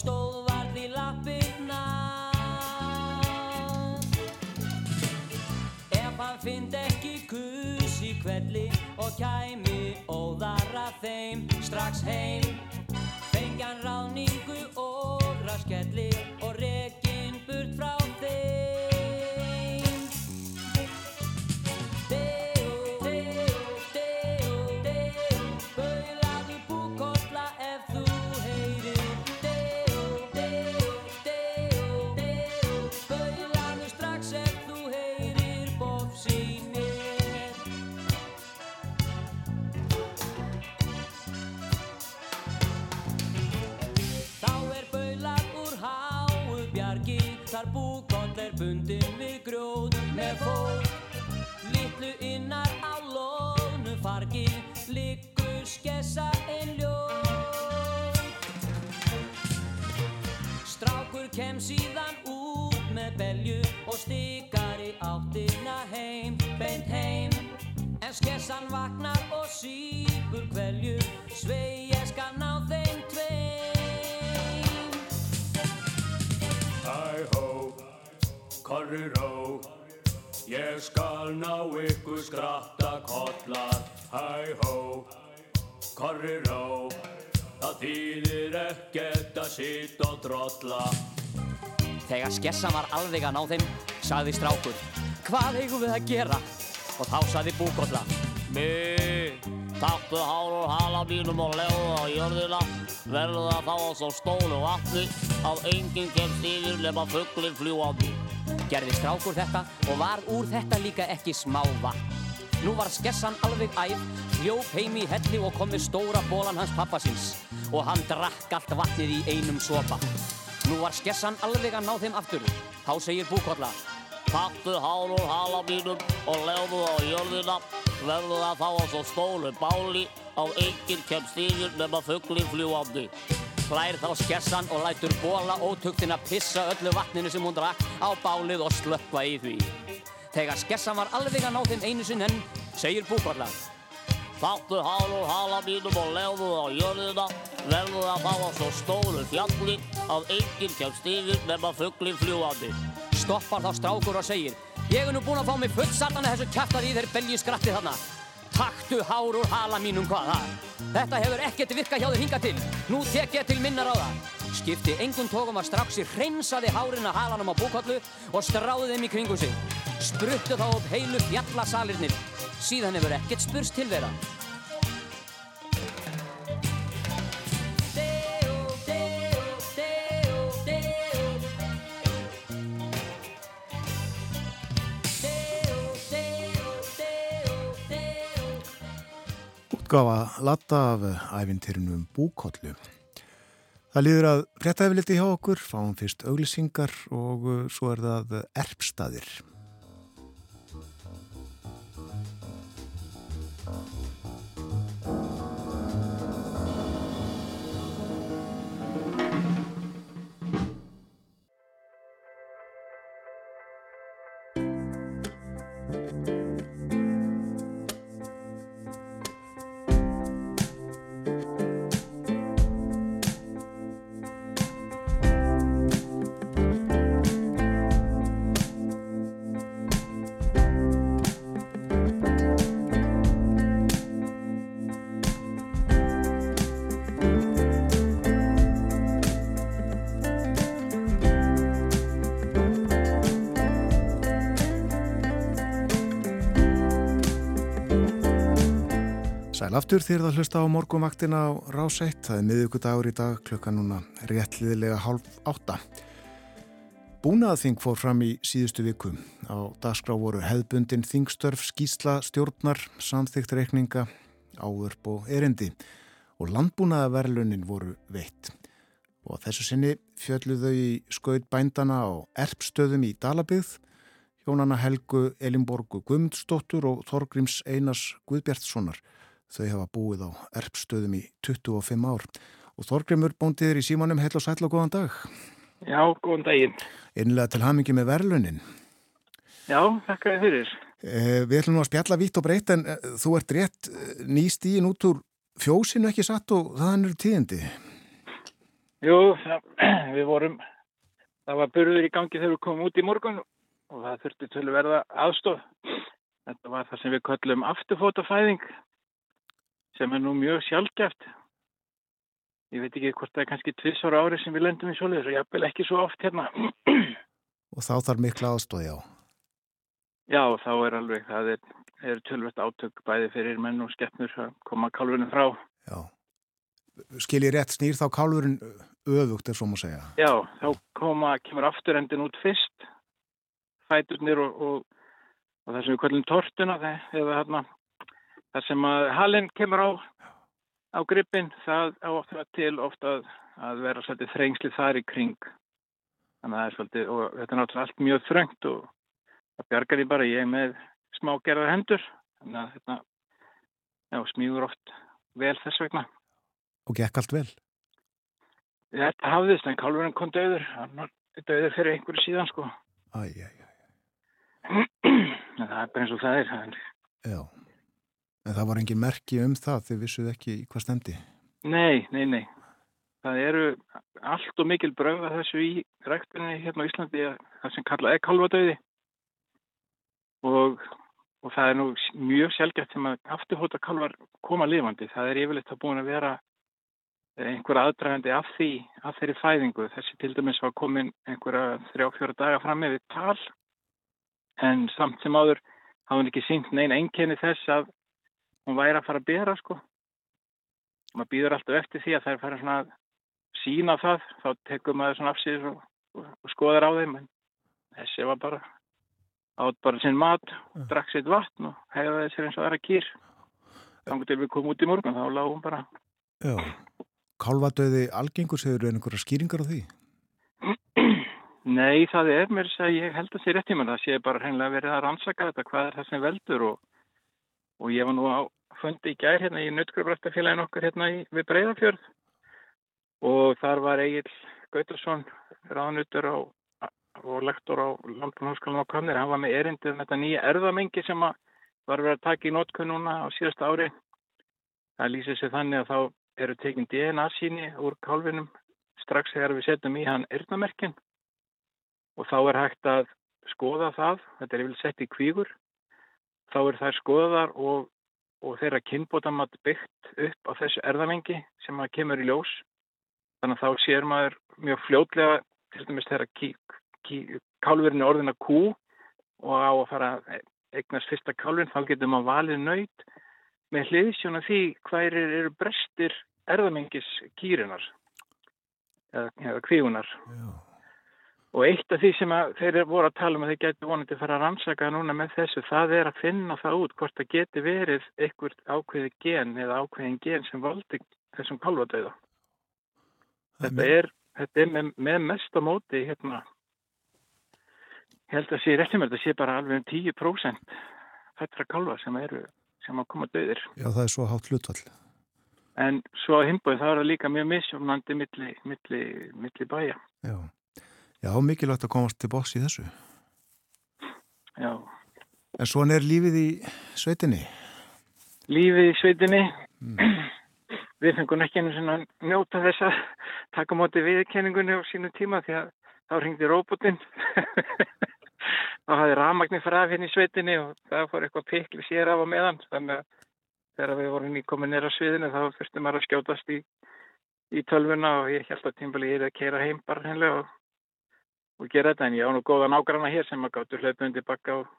stóð varð í lappirna Ef hann fynd ekki kus í kvelli og kæmi óðara þeim strax heim Fengi hann ráningu og raskelli bundin við grjóð með fólk. Littlu innar á lónu fargi Liggur skessa ein ljóð. Strákur kem síðan út með belju Og stikar í áttina heim, beint heim. En skessan vaknar og sípur hverju korri ró, ég skal ná ykkur skratta kollar. Hæ hó, korri ró, það þýðir ekkert að sitt og drolla. Þegar skessan var alveg að ná þeim, sagði strákur, hvað eigum við að gera? Og þá sagði búkolla, Mi, taktu hár og hala mínum og leiðu á jörðina. Verðu það þá á svo stólu vatni að enginn kemst yfir nema fugglinn fljúandi. gerði strákur þetta og var úr þetta líka ekki smá vatn. Nú var skessan alveg æf, hljóp heim í helli og kom með stóra bólan hans pappa síns og hann drakk allt vatnið í einum sopa. Nú var skessan alveg að ná þeim aftur. Þá segir búkolla, Taktu hár og hala mínum og leiðu á jörðina. Verðu það þá á svo stólu báli að enginn kemst yfir nema fugglinn fljúandi. hlær þá skessan og lætur bóla ótugtin að pissa öllu vatninu sem hún drakk á bálið og slökkva í því. Þegar skessan var alveg að ná þeim einu sinn enn, segir búkolla, Taktu hár og hala mínum og leiðu á jörðina. Verðu það þá á svo stólu fjalli að enginn kemst yfir nema fugglinn fljúandi. Stoppar þá strákur og segir, ég er nú búinn að fá mig full satan að þessu kjafta því þeir belgi skratti þarna. Taktu hár úr hala mínum hvað það? Þetta hefur ekkert virkað hjá þér hinga til. Nú tek ég til minna ráða. Skipti engun tókum að straxi hreinsaði hárin að halanum á búkollu og stráði þeim í kringum sig. Spruttu þá upp heilu fjallasalirnir. Síðan hefur ekkert spurst til vera. Útgáfa latta af æfintýrinum Búkollu. Það líður að fréttaefliti hjá okkur, fáum fyrst auglisingar og svo er það erpstaðir. Aftur þér að hlusta á morgunvaktina á Rás 1. Það er miðugudagur í dag klukkan núna réttliðilega hálf átta. Búnaðþing fór fram í síðustu viku. Á dagskrá voru hefðbundin þingstörf, skýsla, stjórnar, samþygt reikninga, áðurp og erindi og landbúnaðaverlunin voru veitt. Og þessu sinni fjölluðu þau í skaut bændana á erpstöðum í Dalabygð, hjónana Helgu Elinborgu Guðmundsdóttur og Þorgríms Einars Guðbjartssonar. Þau hafa búið á erpstöðum í 25 ár. Og Þorgrimur bóndiður í símanum, hell og sætla og góðan dag. Já, góðan daginn. Einlega til hamingi með verlunin. Já, þakka þið fyrir. Eh, við ætlum nú að spjalla vitt og breytt en eh, þú ert rétt eh, nýst í út úr fjósinu ekki satt og það er tíðindi. Jú, það, <clears throat> við vorum, það var burður í gangi þegar við komum út í morgun og það þurfti til að verða aðstof. Þetta var það sem við köllum afturfótafæðing sem er nú mjög sjálfgeft. Ég veit ekki hvort það er kannski tvissóra ári sem við lendum í svoleiðis og jafnvel ekki svo oft hérna. <clears throat> Og þá þarf mikla aðstóði á. Já, þá er alveg, það er, er tölvöld átök bæði fyrir menn og skeppnur að koma kálfunum frá. Já. Skiljið rétt snýr þá kálfurinn öfugt er svo má segja. Já, þá koma, kemur afturendin út fyrst, fæturnir og, og, og það sem við kallum tortuna, eða hérna, það sem að halinn kemur á, á grippin, það á það til ofta að, að vera svolítið þrengslið þar í kring. Þannig að það er svolítið, og þetta er náttúrulega allt mjög þröngt og það bjargar ég bara, ég með smágerðar hendur, þannig að þetta, já, smígur oft vel þess vegna. Og gekk allt vel? Þetta hafðist, en kálfurinn kom döður, döður fyrir einhverju síðan, sko. Æj, æj, æj. Það er bara eins og það er Já. En það var engin merki um það, þið vissuð ekki hvað stemdi? Nei, nei, nei. Það eru allt og mikil bröð að þessu í ræktinni hérna á Íslandi það sem kallað er kalvadauði og, og það er nú mjög sjálfgætt sem að afturhóta kalvar koma lifandi. Það er yfirleitt að búin að vera einhver aðdragandi af því, af þeirri fæðingu. Þessi til dæmis var komin einhverja þrjá, fjóra daga fram með tal en samt sem áður hafði hún ekki sínt neina einkenni þess að hún væri að fara að bera sko. Maður býður alltaf eftir því að það er fara svona að sína það, þá tekur maður svona af sig og, og, og skoðar á þeim en þessi var bara átt bara sinn mat, drakk sitt vatn og hefði þessi eins og aðra kýr þannig til við komum út í morgun þá lág hún bara Já, kálvadauði algengur segur einhverja skýringar á því? Nei, það er mér að ég held að sé rétt í mér það sé bara hreinlega verið að rannsaka þetta hvað er það sem veldur og, og ég var nú á fundi í gær hérna í Nuttgrafræftafélagin okkur hérna í, við Breiðafjörð og þar var Egil Gautarsson ráðnutur og, og lektor á Landbúrnháskólanum á Kamnir. Hann var með erindið með þetta nýja erðamengi sem var verið að taka í nótkunnuna á síðasta ári. Það lýsir sig þannig að þá eru tekinn DNA síni úr kálfinum strax þegar við setjum í hann erðnamerkin og þá er hægt að skoða það, þetta er yfirlega sett í kvíkur, þá er það skoðar og, og þeirra kynbótamatt byggt upp á þessu erðamengi sem að kemur í ljós Þannig að þá sér maður mjög fljótlega, til dæmis þegar kálverðin er orðin að kú og á að fara eignast fyrsta kálverðin, þá getur maður valið nöyt með hliðsjóna því hver eru brestir erðamengis kýrinar eða, kvígunar. Já. Og eitt af því sem þeir voru að tala um að þeir getur vonandi að fara að rannsaka núna með þessu, það er að finna það út hvort það getur verið einhvert ákveði gen eða ákveðin gen sem valdi þessum kálvadauða. Þetta er, þetta er með, með mest á móti hérna, held að sé réttum að þetta sé bara alveg um 10% fættra kálva sem eru, sem að koma döðir. Já, það er svo hátt hlutvall. En svo að himbúið það eru líka mjög misjónandi milli, milli, milli bæja. Já. Já, mikilvægt að komast til boss í þessu. Já. En svona er lífið í sveitinni? Lífið í sveitinni? Mm. <clears throat> Við fengum ekki einu svona njóta þess að taka móti viðkenningunni á sínu tíma því að þá ringdi róbotinn <laughs> þá hafði rafmagnir fraf hérna í sveitinni og það fór eitthvað pikli sér af og meðan þannig að þegar við vorum í komin nýra sviðinu þá fyrstum maður að skjótast í, í tölvuna og ég held að tímbali ég er að keira heim bara hennilega og, og gera þetta en ég á nú góða nágranna hér sem að gáttu hlaupundi bakka og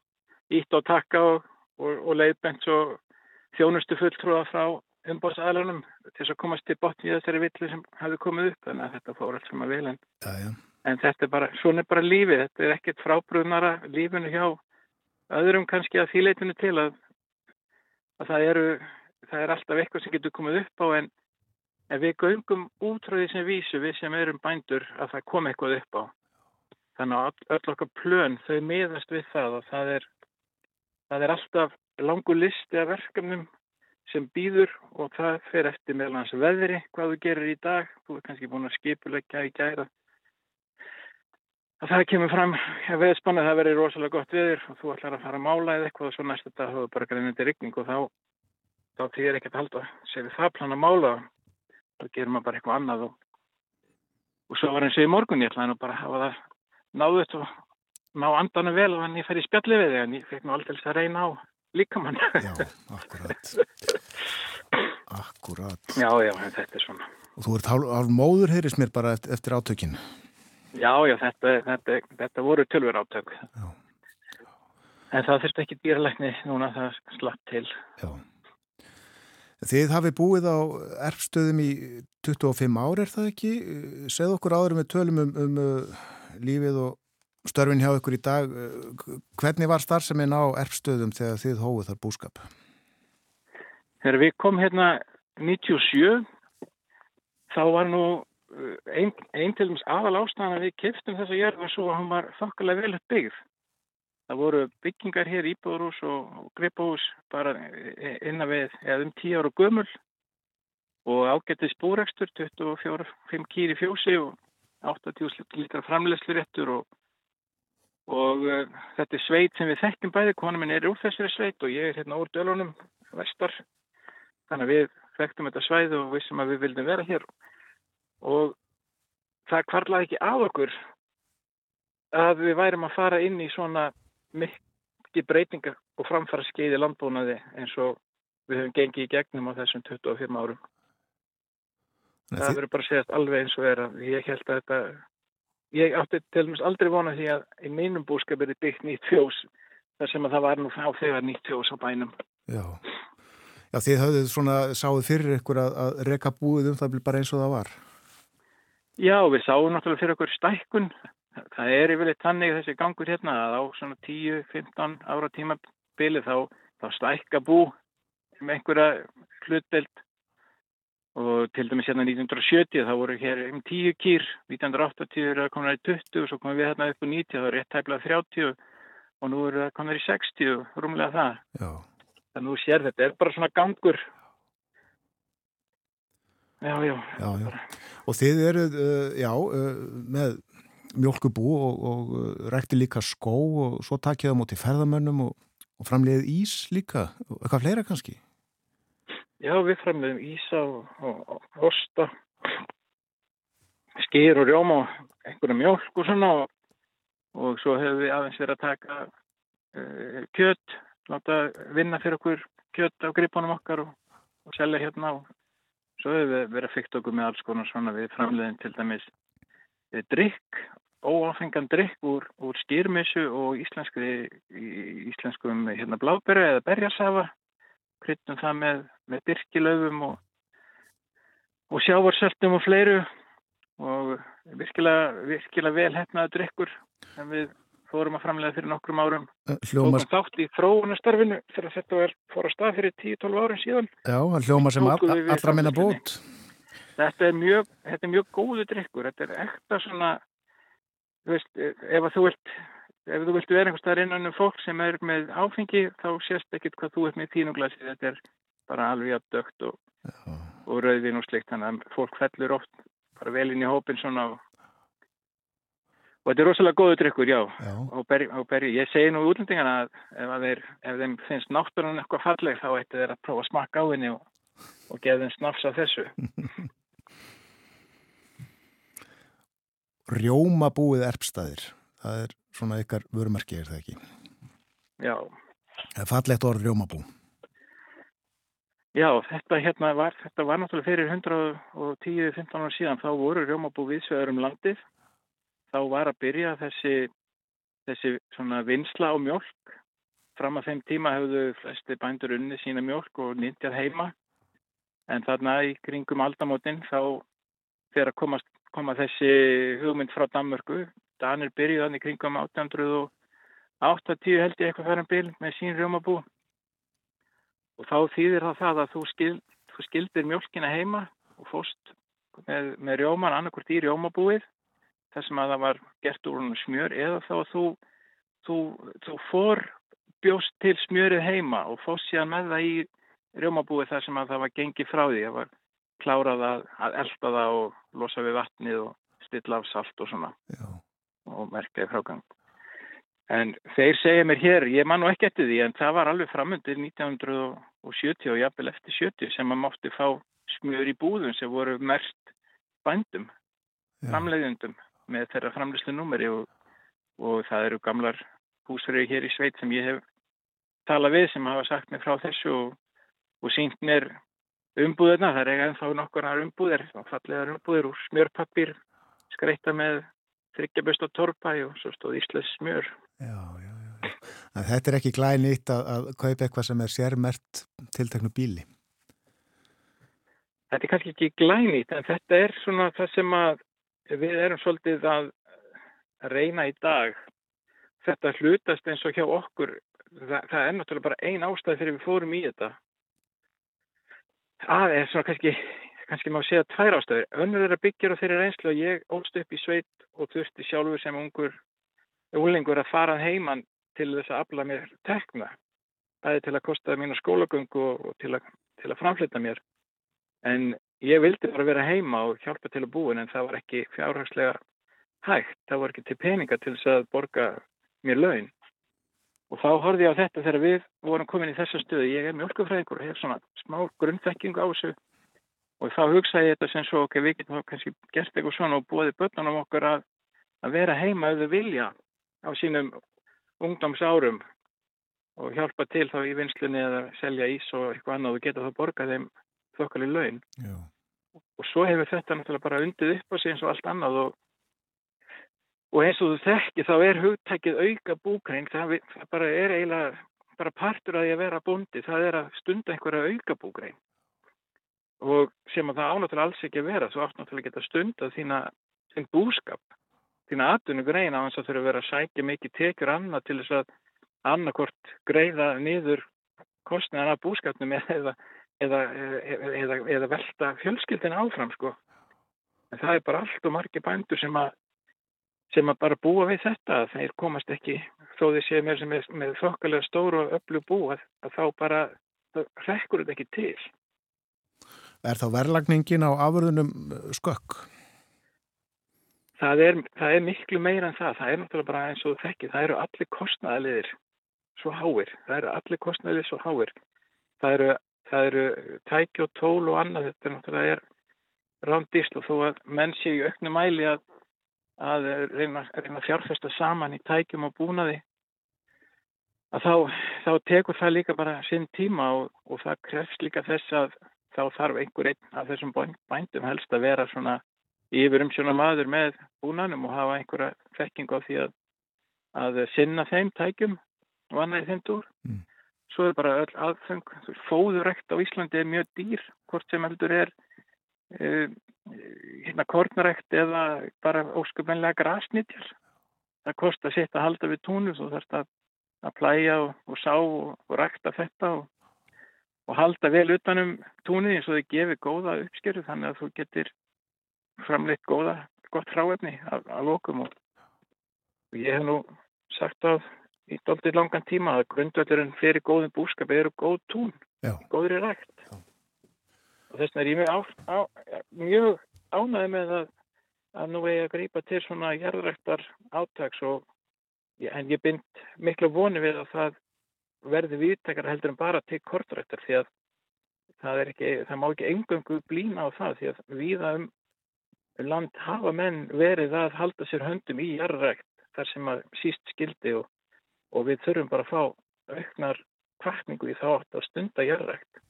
ítt og takka og, og, og leiðbent svo þjónustu fulltrúða frá umbóðsæðalunum til að komast til botni í þessari villu sem hafi komið upp. Þannig að þetta fór allt sem að vil en, já, já. en þetta er bara, svona er bara lífið. Þetta er ekkert frábrúðnara lífinu hjá öðrum kannski að þýleitinu til að, að það eru það er alltaf eitthvað sem getur komið upp á en ef við göngum útrúðið sem vísu við sem erum bændur að það kom eitthvað upp á þannig að öll okkar plön þau miðast við það og það er það er alltaf langu listi af verkefnum sem býður og það fer eftir meðal hans veðri, hvað þú gerir í dag. Þú er kannski búin að skipulegja í gæra að það kemur fram. Að veðspanna það verður rosalega gott veður og þú ætlar að fara að mála eða eitthvað og svo næst þetta hafa bara greinandi rigning og þá þá þýðir ekkert að halda. Sér við það plan að mála þá gerir maður bara eitthvað annað og, og svo var eins og í morgun ég ætlaði nú bara að hafa það náðut og ná andanum vel og hann ég fer í spjalli við þig en ég fekk nú alltaf að reyna á líkamann. Já, akkurat. <laughs> Akkurat. Já, já, þetta er svona. Og þú ert hálf, móður, heyrðis mér bara eftir, átökinn. Já, já, þetta, þetta, þetta voru tölver átök. Já. En það þurfti ekki dýralækni núna það slapp til. Já. Þið hafi búið á erfstöðum í 25 ár, er það ekki? Segð okkur áður með tölum um, um lífið og störfin hjá ykkur í dag. Hvernig var starfseminn á erfstöðum þegar þið hófuð þar búskap? Þegar við komum hérna 97, þá var nú einn ein til dæmis aðal ástæðan að við keftum þessa jörg var svo hún var þokkulega vel byggð. Það voru byggingar hér íbúðurús og gripahús bara innan við eða um 10 ára gömul og ágættið spúrekstur, 24-5 kýri fjósi og 80 litra framlegslu réttur og, og uh, þetta er sveit sem við þekkjum bæði, kona minn er úr þessari sveit og ég er hérna úr dölunum vestar. Þannig að við þekktum þetta svæði og vissum að við vildum vera hér og það kvarlaði ekki að okkur að við værum að fara inn í svona mikið breytingar og framfara skeiði landbúnaði eins og við höfum gengið í gegnum á þessum 25 árum. Það þið- verður bara að segjast alveg eins og er að ég held að þetta, ég átti til dæmis aldrei vona því að í mínum búskap er byggt nýtt fjós þar sem að það var nú á þegar nýtt fjós á bænum. Já. Já, þið höfðuð svona, sáðu fyrir ykkur að, að reka búið um það bara eins og það var. Já, við sáum náttúrulega fyrir okkur stækkun. Það er yfirleitt þannig þessi gangur hérna að á svona 10-15 ára tímabili þá, þá stækka bú með einhverja hlutdelt og til dæmis hérna 1970 þá voru hér um 10 kýr, 1980 eru það konar í 20 og svo komum við hérna upp á 90 þá er rétt tæplega 30 og nú eru það konar í 60, rúmlega það. Já. Það nú sér þetta er bara svona gangur. Já, já. Já, já. Og þið eruð, uh, já, uh, með mjölkubú og, og uh, rækti líka skó og svo takið á móti ferðamönnum og, og framleiðið ís líka, og eitthvað fleira kannski. Já, við framleiðum ísa og, og, og osta, skýr og rjóma og einhverja mjölk og svona og, og svo hefur við aðeins verið að taka uh, kjött, láta vinna fyrir okkur kjött af gripunum okkar og, og selja hérna og svo hefur við verið að fykta okkur með alls konar svona við framleiðum til dæmis uh, drikk, óáfengan drikk úr, úr skýrmissu og íslenskum hérna blábæru eða berjasafa kryttum það með, með byrkilöfum og, og sjávarsöltum og fleiru. Og virkilega, virkilega vel hefnaði drikkur sem við fórum að framlega fyrir nokkrum árum. Uh, Hljómar, tókum þátt í þróunastarfinu þegar þetta fór að stað fyrir 10-12 árum síðan. Já, hann hljómar sem all, allra minna bót. þetta er mjög, þetta er mjög góðu drikkur þetta er ekta svona þú veist, ef þú vilt ef þú vilt vera einhvers staðar innan um fólk sem er með áfengi þá sést ekkit hvað þú ert með í þínu glasi þetta er bara alveg að dögt og, og rauðvin og slikt þannig að fólk fellur oft bara vel inn í hópin svona og, og þetta er rosalega góðu drikkur, já, já. Og, berri, og berri, ég segi nú í útlendingana að ef, að þeir, ef þeim finnst náttúrulega eitthvað falleg þá ætti þeir að prófa að smakka á henni og, og geða þeim snafs af þessu <laughs> Rjómabúið erpstæðir, það er svona ykkar vörumarki, er það ekki? Já, Það er fallegt orð rjómabú. Já, þetta hérna var, þetta var náttúrulega fyrir 110-15 ára síðan, þá voru rjómabú viðsvegar um landið. Þá var að byrja þessi, þessi vinsla á mjölk. Fram að þeim tíma hefðu flesti bændur unni sína mjölk og nýntjað heima. En þarna í kringum aldamótin þá þegar að komast, koma þessi hugmynd frá Danmörku. Danir byrjuði þannig kringum 1880 held ég eitthvað færum bil með sín rjómabú. Og þá þýðir það það að þú, skil, þú skildir mjölkina heima og fóst með, með rjóman annarkvort í rjómabúið þar sem að það var gert úr hún smjör eða þá að þú, þú, þú fór bjóst til smjörið heima og fóst síðan með það í rjómabúið þar sem að það var gengið frá því. Það var klárað að, að elda það og losa við vatnið og stilla af salt og svona Já. og merkaði frágang. En þeir segja mér hér, ég man nú ekki eftir því, en það var alveg framundir 1970 og jafnvel eftir 70 sem maður mátti fá smjör í búðum sem voru merkt bændum, framleiðundum með þeirra framleyslu númeri og, og það eru gamlar húsfyrir hér í sveit sem ég hef talað við sem hafa sagt mér frá þessu og, og sínt mér umbúðina, það er eiga ennþá nokkurnar umbúðir, fallegar umbúðir úr smjörpappir, skreita með þryggjaböst og torpa og svo stóð Íslands smjör. Já, já, En þetta er ekki glænýtt að, að kaupa eitthvað sem er sérmert tilteknu bíli. Þetta er kannski ekki glænýtt en þetta er svona það sem að við erum svolítið að reyna í dag. Þetta hlutast eins og hjá okkur. Það, það er náttúrulega bara ein ástæð fyrir við fórum í þetta. Það er svona kannski, kannski má segja tvær ástæður. Önnur er að byggja á þeirri reynslu og ég ólst upp í sveit og þurfti sjálfur sem ungur úlingur að fara heimann til þess að afla mér tekna. Það er til að kosta mínu skólagöngu og til að, til að framflita mér. En ég vildi bara vera heima og hjálpa til að búin en það var ekki fjárhagslega hægt. Það var ekki til peninga til þess að borga mér laun. Og þá horfði ég á þetta þegar við vorum komin í þessa stöðu. Ég er mjölkufræðingur og hef svona smá grunnþekkingu á þessu. Og þá hugsaði ég þetta sem svo, ok, við getum þá kannski gert eitthvað svona og búið börnunum okkur að, að vera heima ef þau vilja á sínum ungdómsárum og hjálpa til þá í vinslunni eða selja ís og eitthvað annað og geta þá borgað þeim þokkalið laun. Já. Og svo hefur þetta náttúrulega bara undið upp á sig eins og allt annað og, og eins og þú þekki þá er hugtækið auka búkring, það, bara er eiginlega bara partur að því að vera bóndi, það er að stunda einhverja auka búkring og sem að það ánáttúrulega alls ekki að vera, þú átt náttúrulega að geta stundað þína, þín búskap, þína atvinnugrein á þess að þurfa að vera að sækja mikið tekjur annað til þess að annarkort greiða niður kostnæðan af búskapnum eða, eða, eða, eða, velta fjölskyldin áfram sko. En það er bara allt og margir bændur sem að sem að bara búa við þetta, þeir komast ekki, þó þeir séu mér sem er með þokkalega stóru og öllu búa, að þá bara, rekkur þetta ekki til. Er þá verðlagningin á afurðunum uh, skökk? Það er, það er miklu meira en það, það er náttúrulega bara eins og þekkið, það eru allir kostnæðaliðir svo háir, það eru allir kostnæðaliðir svo háir. Það eru, það eru tæki og tól og annað, þetta er náttúrulega er rándýst og þó að menn séu í auknu mæli að að reyna, reyna fjárfesta saman í tækjum og búnaði að þá, þá tekur það líka bara sinn tíma og, og það krefst líka þess að þá þarf einhver einn af þessum bæn- bændum helst að vera svona yfir um svona maður með búnanum og hafa einhverja þekking á því að, að sinna þeim tækjum og annað í þeim dúr. Svo er bara öll aðfeng, fóðurrekt á Íslandi er mjög dýr, hvort sem heldur er uh, hérna kornrækt eða bara ósköpunlega grasnýtjar. Það kost að setja að halda við túnu svo þarf það að plæja og, og sá og, og rækta þetta og, og halda vel utanum túnið eins og þau gefi góða uppskeru þannig að þú getur framleitt góða, gott fráefni að, að lokum og og ég hef nú sagt að í doldið langan tíma að grundvöldurinn fyrir góðum búskap eru góð tún, Já. góðri rækt og þess vegna er ég mjög, á, á, mjög ánæði með að, að nú eigi að grípa til svona jarðræktar átaks og ég- en ég bind miklu voni við að það verði viðtakar heldur en bara til kortræktar því að það, er ekki, það má ekki engöngu blína á það því að víða um land hafa menn verið að halda sér höndum í jarðrækt þar sem að síst skildi og, og við þurfum bara að fá auknar kvartningu í þá átt að stunda jarðrækt.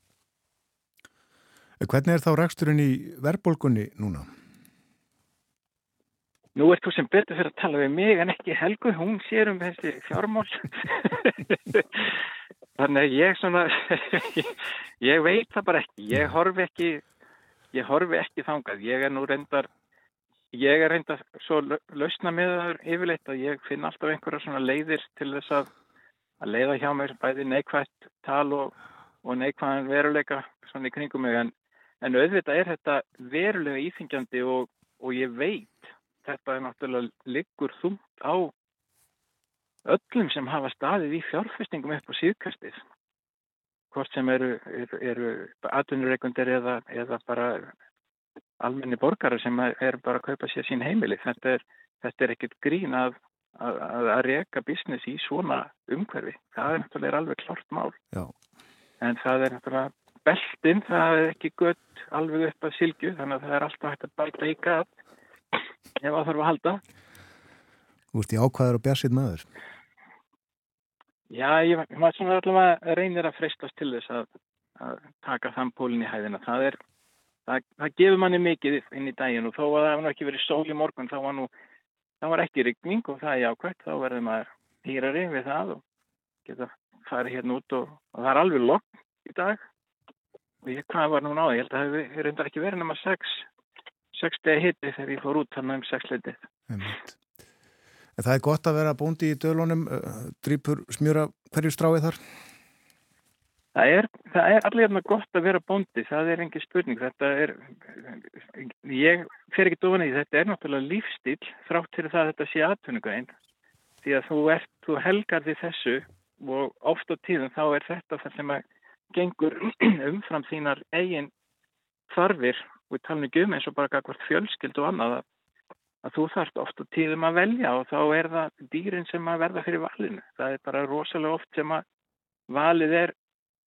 Hvernig er þá reksturinn í verðbólgunni núna? Nú ert þú sem betur fyrir að tala við mig en ekki Helgu, hún sér um þessi fjármál. <laughs> Þannig að ég svona, <laughs> ég veit það bara ekki, ég horfi ekki, ég horfi ekki þangað, ég er nú reyndar, ég er reyndar svo lau- lausna með það yfirleitt að ég finn alltaf einhverja svona leiðir til þess að, að leiða hjá mér bæði neikvægt tal og, og neikvæðan veruleika svona í kringum mig. En, en auðvitað er þetta verulega íþingjandi og, og ég veit þetta er náttúrulega liggur þungt á öllum sem hafa staðið í fjárfestingum upp á síðkastið. Hvort sem eru, eru, eru atvinnureikundir eða, eða bara almenni borgarar sem er bara að kaupa sér sín heimili þetta er, þetta er ekkert grín að, að, að, reka business í svona umhverfi það er náttúrulega alveg klart mál Já. en það er náttúrulega beltin, það er ekki gött alveg upp að silgu þannig að það er alltaf hægt að bæta í gat ef það þarf að halda Þú ert í ákvæður og bjarsið maður. Já, ég maður svona allavega reynir að freistast til þess að, að taka þann pólinn í hæðina. Það er, það, það gefur manni mikið inn í daginn og þó að það nú ekki verið sól í morgun, þá var nú, það var ekki rigning og það er jákvæmt, þá verður maður hýrari við það og geta farið hérna út og, og það er alveg lokk í dag. Og ég, hvað var nú náði, ég held að það hefur reyndar ekki verið nema 6, 6 degi hitti þegar ég fór út þannig um 6 leitið. Það er gott að vera bóndi í dölunum, uh, drýpur smjúra hverju stráið þar? Það er, það er allir hérna gott að vera bóndi, það er engin spurning. Þetta er, ég fer ekki dofan í þetta er náttúrulega lífstíl þrátt fyrir það að þetta sé atvinnugæðin. Því að þú, ert, þú helgar því þessu og oft á tíðum þá er þetta það sem að gengur <clears throat> umfram þínar eigin þarfir við talum ekki um eins og bara hvert fjölskyld og annað að þú þarft oft á tíðum að velja og þá er það dýrin sem að verða fyrir valinu. Það er bara rosalega oft sem að valið er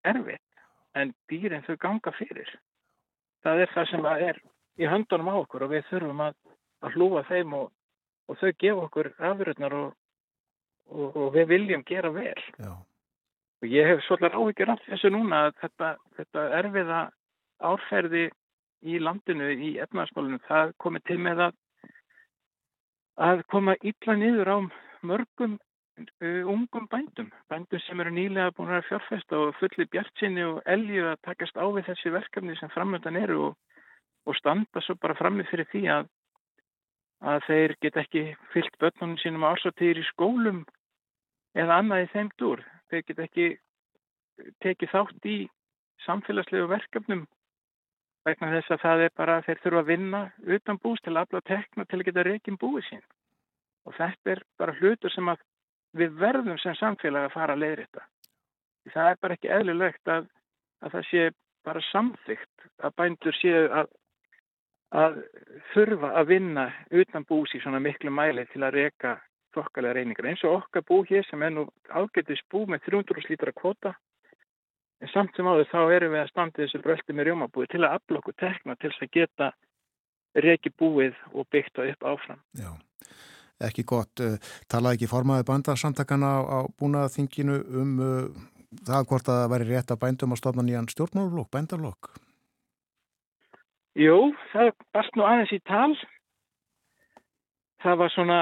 erfitt en dýrin þau ganga fyrir. Það er það sem er í höndunum á okkur og við þurfum að, að hlúa þeim og, og þau gefa okkur afröðnar og, og, og við viljum gera vel. Já. Og ég hef svolítið áhyggjur af þessu núna að þetta, þetta erfiða árferði í landinu, í efnarsmálunum, það komið til með að að koma illa niður á mörgum ungum bændum, bændum sem eru nýlega búin að fjárfesta og fulli bjartsinni og elju að takast á við þessi verkefni sem framöndan eru og, og standa svo bara frammi fyrir því að, að þeir get ekki fyllt börnunum sínum ársatýr í skólum eða annað í þeim dúr. Þeir get ekki tekið þátt í samfélagslegu verkefnum vegna þess að það er bara þeir þurfa að vinna utan bús til að afla tekna til að geta reygin búið sín. Og þetta er bara hlutur sem að við verðum sem samfélag að fara að leiðri þetta. Það er bara ekki eðlilegt að, að það sé bara samþygt að bændur séu að, að þurfa að vinna utan bús í svona miklu mæli til að reyka þokkalega reyningar. Eins og okkar bú hér sem er nú ágættis bú með 300 lítra kvota En samt sem áður þá erum við að standa þessu bröldi með rjómabúi til að afla okkur tekna til þess að geta reki búið og byggt það upp áfram. Já, ekki gott. Talaði ekki formaði bandarsamtakana á, búnaðaþinginu um uh, það hvort að það væri rétt að bændum að stofna nýjan stjórnmálflokk, bændarlokk? Jú, það varst nú aðeins í tal. Það var svona,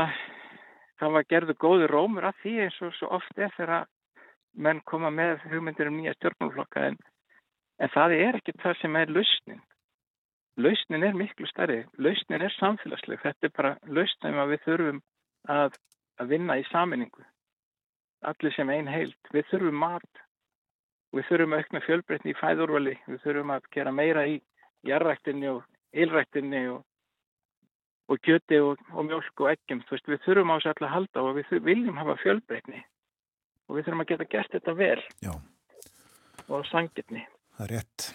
það var gerðu góði rómur að því eins og svo oft er þegar menn koma með hugmyndir um nýja stjórnmálflokka en, en það er ekki það sem er lausnin. Lausnin er miklu starri, lausnin er samfélagsleg, þetta er bara lausnin að við þurfum að, að vinna í saminningu, allir sem einn heilt. Við þurfum mat, við þurfum aukna fjölbreytni í fæðurvali, við þurfum að gera meira í jarræktinni og ylræktinni og, og kjöti og, og mjölk og eggjum. Veist, við þurfum á allir að halda og við viljum hafa fjölbreytni og við þurfum að geta gert þetta vel Já. og sangirni. Það er rétt.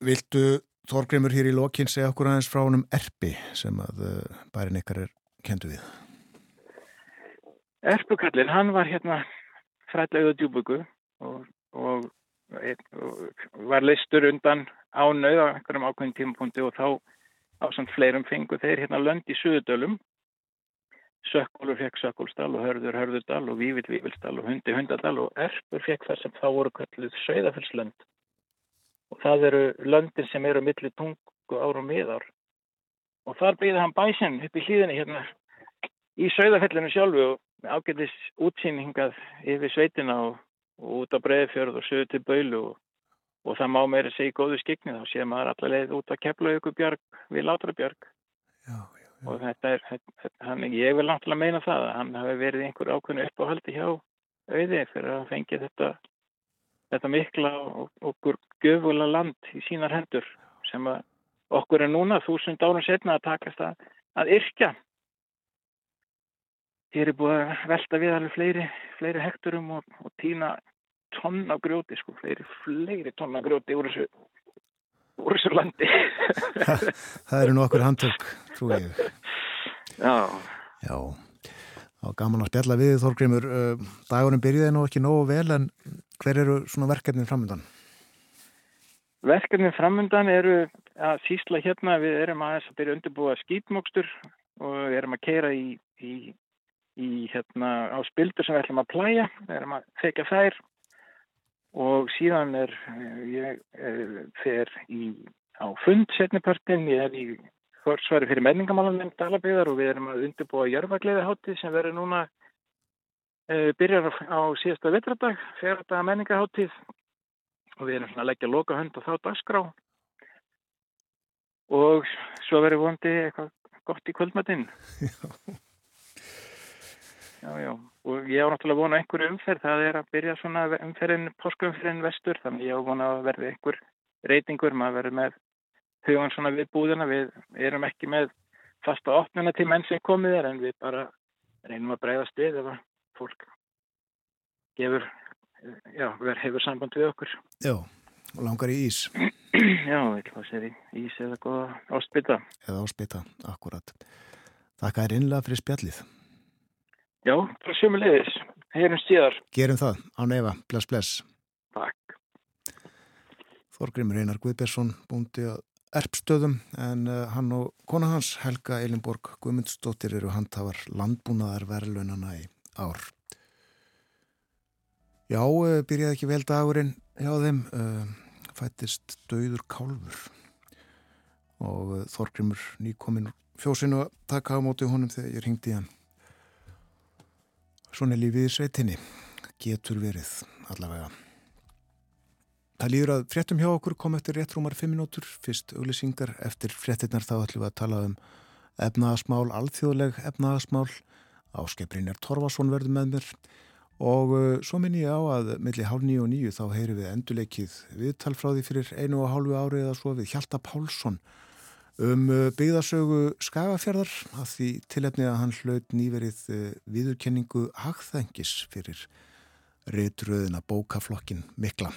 Viltu Þorgrymur hér í lokinn segja okkur aðeins frá honum Erpi sem að uh, bærin ykkar er kendu við? Erpukallin, hann var hérna fræðlega djúbugu og, og, og var listur undan ánauð á einhverjum ákveðin tímapunkti og þá á samt fleirum fengu þeir hérna lönd í Suðudölum Sökkólur fekk Sökkólsdal og Hörður Hörðurdal og Vívill Vívilsdal og Hundi Hundadal og Erpur fekk það sem þá voru kalluð Söðafellslönd og það eru löndin sem eru millir tungu ára og miðar og þar byggði hann bæsinn upp í hlýðinni hérna í Söðafellinu sjálfu og ágætis útsýningað yfir sveitina og, og út á Breiðfjörð og söðu til Baulu og, og það má meira segja í góðu skikni þá sé maður allavega út að kepla ykkur björg við Látrabjörg já, og þetta er, hann, ég vil náttúrulega meina það að hann hafi verið einhver ákveðinu uppáhaldi hjá auði fyrir að fengi þetta, þetta mikla og okkur göfula land í sínar hendur sem að okkur er núna þúsund árum setna að takast að, að yrkja. Hér er búið að velta við alveg fleiri, fleiri hekturum og, og týna tonna grjóti, sko, fleiri, fleiri tonna grjóti úr þessu úr þessu landi. <laughs> það eru nú okkur handtök, trú ég. <laughs> Já. Já, þá gaman að spjalla við Þorgrymur. Dagurum byrjuði nú ekki nógu vel en hver eru svona verkefnin framöndan? Verkefnin framöndan eru að sísla hérna, við erum aðeins að byrja undirbúa skýtmókstur og við erum að keira í, í, í hérna á spildur sem við ætlum að plæja, við erum að þekja þær og síðan er ég fer í, á fund setnipartin, ég er í forsvari fyrir menningamálanum Dalabíðar og við erum að undirbúa jörfagleiðahátið sem verður núna e, byrjar á síðasta vetradag, fjöradaga menningahátið og við erum svona að leggja loka hönd á þá dagskrá. Og svo verður vondi eitthvað gott í kvöldmatinn. <laughs> Já, já, og ég á náttúrulega vona einhverju umferð, það er að byrja svona umferðin, páskumferðin vestur, þannig ég á vona að verði einhver reytingur, maður verður með hugan svona við búðina, við erum ekki með fasta opnuna til menn sem komið er, en við bara reynum að breyða stið ef að fólk gefur, já, verður hefur samband við okkur. Já, og langar í ís. Já, við sér í ís eða góða áspita. Eða áspita, akkurat. Þakka er innlega fyrir spjallið. Já, það er sjömmulegis. Heyrum stíðar. Gerum það, á neyfa, bless, bless. Takk. Þorgrimur Einar Guðbjörnsson búndi að erpstöðum en uh, hann og kona hans Helga Elinborg Guðmundsdóttir eru handhafar landbúnaðar verðlunana í ár. Já, uh, byrjaði ekki vel dagurinn hjá þeim, uh, fættist döður kálfur. Og Þorgrimur nýkominn fjósinu að taka á móti honum þegar ég ringdi hann. Svona er lífið í sveitinni, getur verið allavega. Það líður að fréttum hjá okkur kom eftir rétt rúmar 5 minútur, fyrst auglýsingar eftir fréttinnar þá ætlum við að tala um efnaðasmál, alþjóðleg efnaðasmál, áskeprinir Torfason verður með mér og uh, svo minn ég á að milli hálf nýju og nýju þá heyri við endurleikið viðtal frá því fyrir einu og hálfu ári eða svo við Hjalta Pálsson um uh, byggðasögu Skagafjörðar að því tilefni að hann hlaut nýverið uh, viðurkenningu hagþengis fyrir reytröðina bókaflokkin Mikla.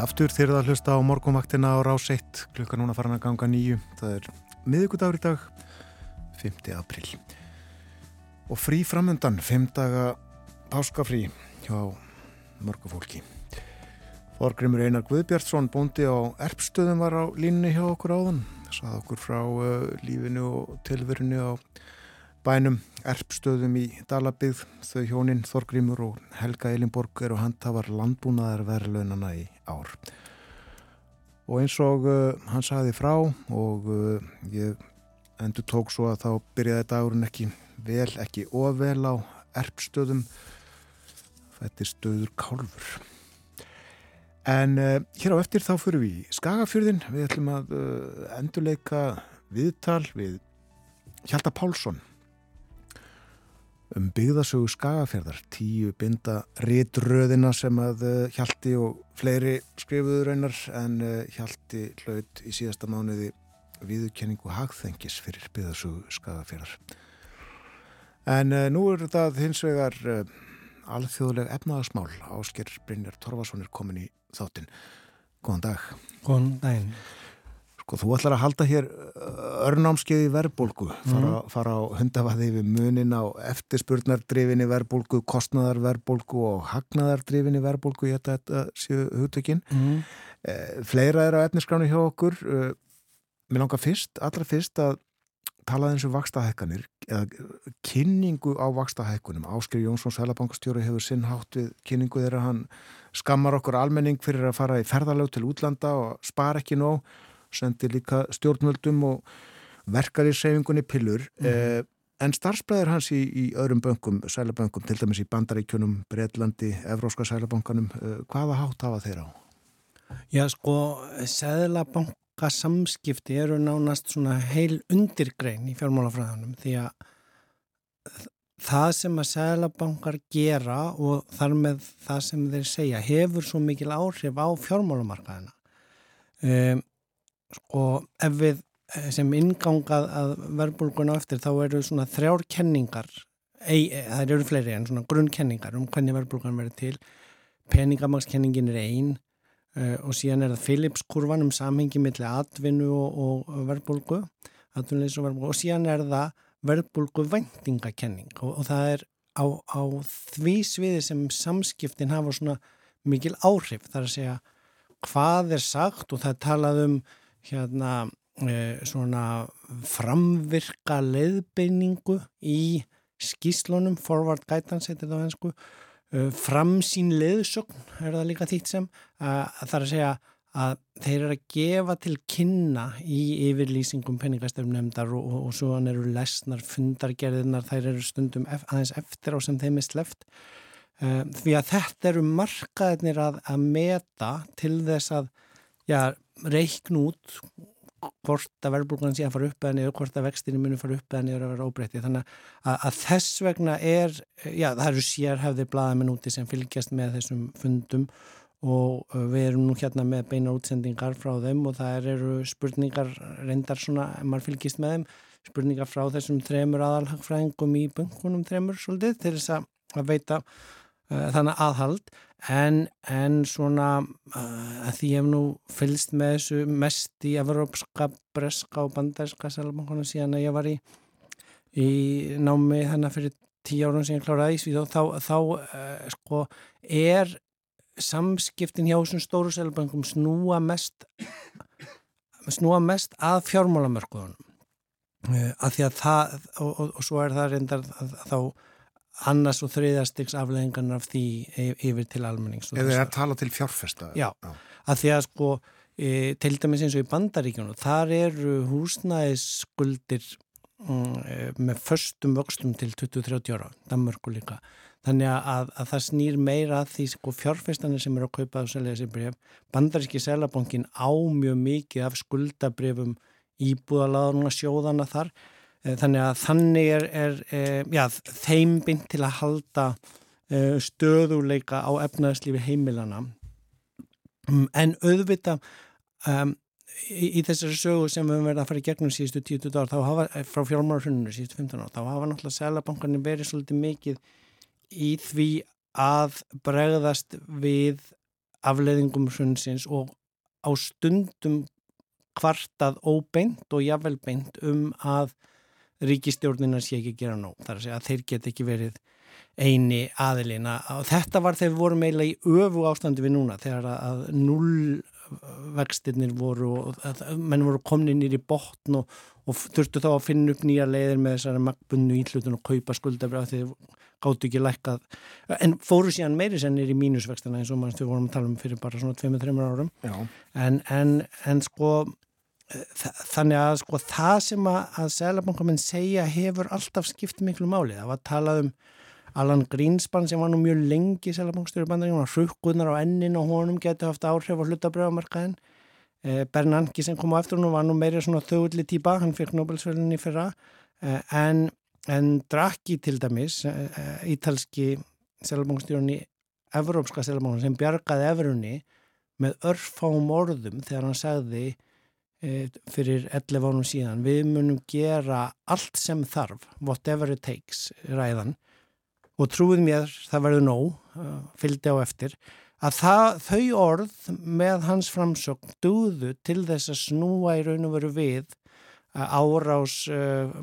Aftur þegar það hlusta á morgunvaktina á rás 1 klukka núna farin að ganga nýju það er miðugudagur í dag 5. april og frí framöndan 5 daga páskafrí hjá mörgu fólki Þorgrymur Einar Guðbjartsson bóndi á erpstöðum var á línni hjá okkur áðan sað okkur frá uh, lífinu og tilverinu á bænum erpstöðum í Dalabygð þau hjóninn Þorgrymur og Helga Elinborg eru handhafar landbúnaðar verðlaunana í ár. Og eins og uh, hann sagði frá og uh, ég endur tók svo að þá byrjaði dagurinn ekki vel, ekki ofvel á erpstöðum. Þetta er stöður kálfur. En uh, hér á eftir þá fyrir við í Skagafjörðin við ætlum að endurleika viðtal við Hjalta Pálsson um byggðasögu skagafjörðar, tíu binda rétröðina sem að uh, Hjalti og fleiri skrifuður einar en uh, Hjalti hlaut í síðasta mánuði viðurkenningu hagþengis fyrir byggðasögu skagafjörðar. En uh, nú er það hins vegar alþjóðleg efnaðasmál. Ásker Brynjar Torfason er komin í þáttinn. Góðan dag. Góðan daginn. Sko þú ætlar að halda hér örnámskeið í verbulgu, fara, mm. fara á hundavaði við munin á eftirspurnardrifinni verbulgu, kostnadarverbulgu og hagnaðardrifinni verbulgu, ég ætla þetta séu hugtökinn. Mm. Eh, fleira er á efniskránu hjá okkur. Eh, mér langar fyrst, allra fyrst að tala eins um vakstahækkanir, eða kynningu á vakstahækkunum. Ásker Jónsson, Sælabankastjóri, hefur sinn hátt við kynningu þegar hann skammar okkur almenning fyrir að fara í ferðalög til útlanda og spara ekki nóg sendi líka stjórnvöldum og verkar í seifingunni pillur mm. eh, en starfsbræður hans í, í öðrum bönkum, sælabönkum, til dæmis í Bandaríkjunum, Breitlandi, Evróska sælabankanum, eh, hvaða hátt hafa þeir á? Já sko, sælabanka samskipti eru nánast svona heil undirgrein í fjármálafræðanum því að það sem að sælabankar gera og þar með það sem þeir segja hefur svo mikil áhrif á fjármálamarkaðina um, og ef við eh, sem ingangað að verbulguna eftir þá eru svona þrjár kenningar ei, það eru fleiri en svona grunnkenningar um hvernig verbulgan verður til. Peningamagskenningin er einn uh, og síðan er það Philips-kurvan um samhengi millir atvinnu og, og verbulgu og, og síðan er það verbulgu vendingakenning og, og það er á, á því sviði sem samskiptin hafa svona mikil áhrif. Þar að segja hvað er sagt? Og það talað um hérna eh, svona framvirka leiðbeiningu í skíslunum, forward guidance heitir það á hensku, eh, framsýn leiðsögn er það líka þýtt sem það er að segja að þeir eru að gefa til kynna í yfirlýsingum penningastöfnumdar og, og, og svo hann eru lesnar, fundargerðinar, þær eru stundum aðeins eftir á sem þeim er sleft því að þetta eru markaðinir að, að meta til þess að já, reikn út hvort að verðbúrgan sé að fara upp eða niður, hvort að vextinu muni fara upp eða niður að vera óbreytti. Þannig að, að þess vegna er, já það eru sérhæfðir blaðamenn úti sem fylgjast með þessum fundum og við erum nú hérna með beina útsendingar frá þeim og það eru spurningar reyndar svona, ef maður fylgjast með þeim, spurningar frá þessum þremur aðalhagfræðingum í bunkunum þremur svolítið til þess að veita uh, þannig aðhald. En, en svona uh, að því ég hef nú fylgst með þessu mest í Evrópska, Breska og Bandarska selmankona síðan að ég var í, í námi þannig fyrir tíu árum sem ég kláraði í Svíð og þá, þá uh, sko er samskiptin hjá þessum stóru selbankum snúa mest snúa mest að fjármálamörkuðunum. Uh, að því að það og, og, og svo er það reyndar að, að þá annars og þriðastiks afleggingarnar af því yfir til almennings Ef þið er að tala til fjárfesta Já, Já. að því að sko e, til dæmis eins og í bandaríkjunum þar eru húsnæðisskuldir um, e, með förstum vöxtum til 20-30 ára Danmörku líka Þannig að, að það snýr meira að því sko, fjárfestanir sem eru að kaupa og selja þessi bref. Bandaríski selabankin á mjög mikið af skuldabrefum íbúðalaðurna sjóðana þar. Eh, þannig að þannig er, er, er eh, já, þeim bynd til að halda uh, stöðuleika á efnaðslífi heimilana. Um, en auðvita um, í, í þessari sögu sem við höfum verið að fara í gegnum síðustu 10 ár, þá hafa, frá fjármárhundinu síðustu 15 ár, þá hafa náttúrulega selabankarnir verið svolítið mikið í því að bregðast við afleðingum hrunsins og á stundum kvartað óbeint og jávelbeint um að ríkistjórnina sé ekki gera nóg. Það er að segja að þeir get ekki verið eini aðilina og þetta var þegar við vorum eiginlega í öfu ástandi við núna þegar að nullvextinnir voru og menn voru komin inn í botn og, og þurftu þá að finna upp nýja leiðir með þessari magbunnu íhlutun og kaupa skuldabrið þegar gáttu ekki lækkað, en fóru síðan meiri sennir í mínusvextina eins og mannst við vorum að tala um fyrir bara svona 2-3 árum. En, en, en sko þannig að sko það sem að, Sælabankaminn segja hefur alltaf skipt miklu máli, það var að tala um Alan Greenspan sem var nú mjög lengi í Sælabankstjóri bandaríkjum, hrukkunar á ennin og honum getur haft áhrif á hlutabröðamarkaðin eh, Bernanki sem kom á eftir hún var nú meira svona þauðli típa, hann fekk Nobelsvölinni fyrra. Eh, en En Draghi til dæmis, ítalski selabangstjórn í Evrópska selabangstjórn sem bjargaði Evrunni með örfám orðum þegar hann sagði fyrir 11 ánum síðan. Við munum gera allt sem þarf, whatever it takes, ræðan. Og trúið mér það verður nóg, fylgdi á eftir, að það, þau orð með hans framsögn dúðu til þess að snúa í raun og veru við árás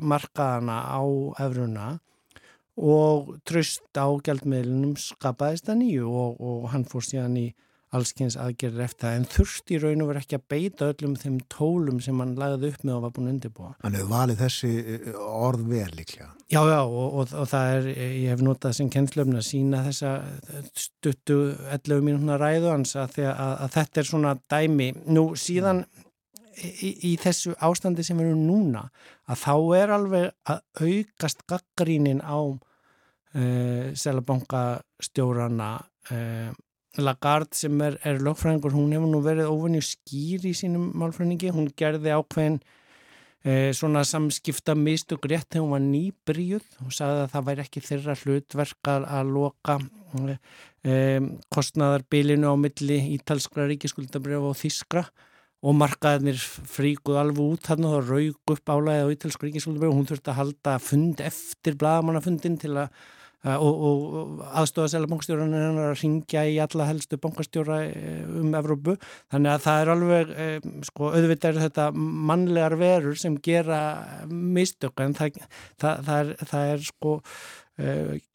markaðana á efruna og tröst á gjaldmiðlunum skapaðist að nýju og, og hann fór síðan í allskyns aðgerðir eftir það en þurfti raun og verið ekki að beita öllum þeim tólum sem hann lagði upp með og var búin að undirbúa. Hann hefur valið þessi orð vel líklega. Já, já og, og, og það er, ég hef notað sem kennslöfn að sína þessa stuttu 11 mínúna ræðu hans að, að, að þetta er svona dæmi. Nú síðan í, í þessu ástandi sem við erum núna að þá er alveg að aukast gaggrínin á uh, selabankastjórana uh, Lagarde sem er, er lögfræðingur, hún hefur nú verið óvinni skýr í sínum málfræðingi, hún gerði ákveðin uh, svona samskipta mistug rétt þegar hún var nýbríuð og sagði að það væri ekki þeirra hlutverk að loka um, kostnaðarbilinu á milli ítalskra ríkiskuldabrjöf og þískra og markaðinir fríkuð alveg út hann og raug upp álæðið á Ítalsku ríkisvöldubröð og hún þurfti að halda fund eftir blagamannafundin til að og, og aðstofa selabankstjóran er að ringja í alla helstu bankastjóra um Evrópu þannig að það er alveg sko auðvitað er þetta mannlegar verur sem gera mistök en það, það, það, er, það er sko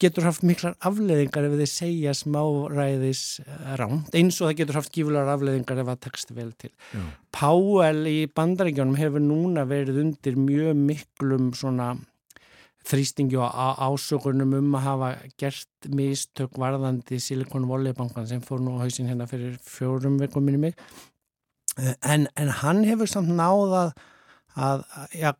getur haft miklar afleðingar ef þið segja smáræðis ránt eins og það getur haft gífulegar afleðingar ef það tekst vel til. Já. Páel í bandaríkjónum hefur núna verið undir mjög miklum svona þrýstingi og ásökunum um að hafa gert mistök varðandi Silicon Valley bankan sem fór nú á hausin hérna fyrir fjórum vekum minni mig. En, en hann hefur samt náðað að, já,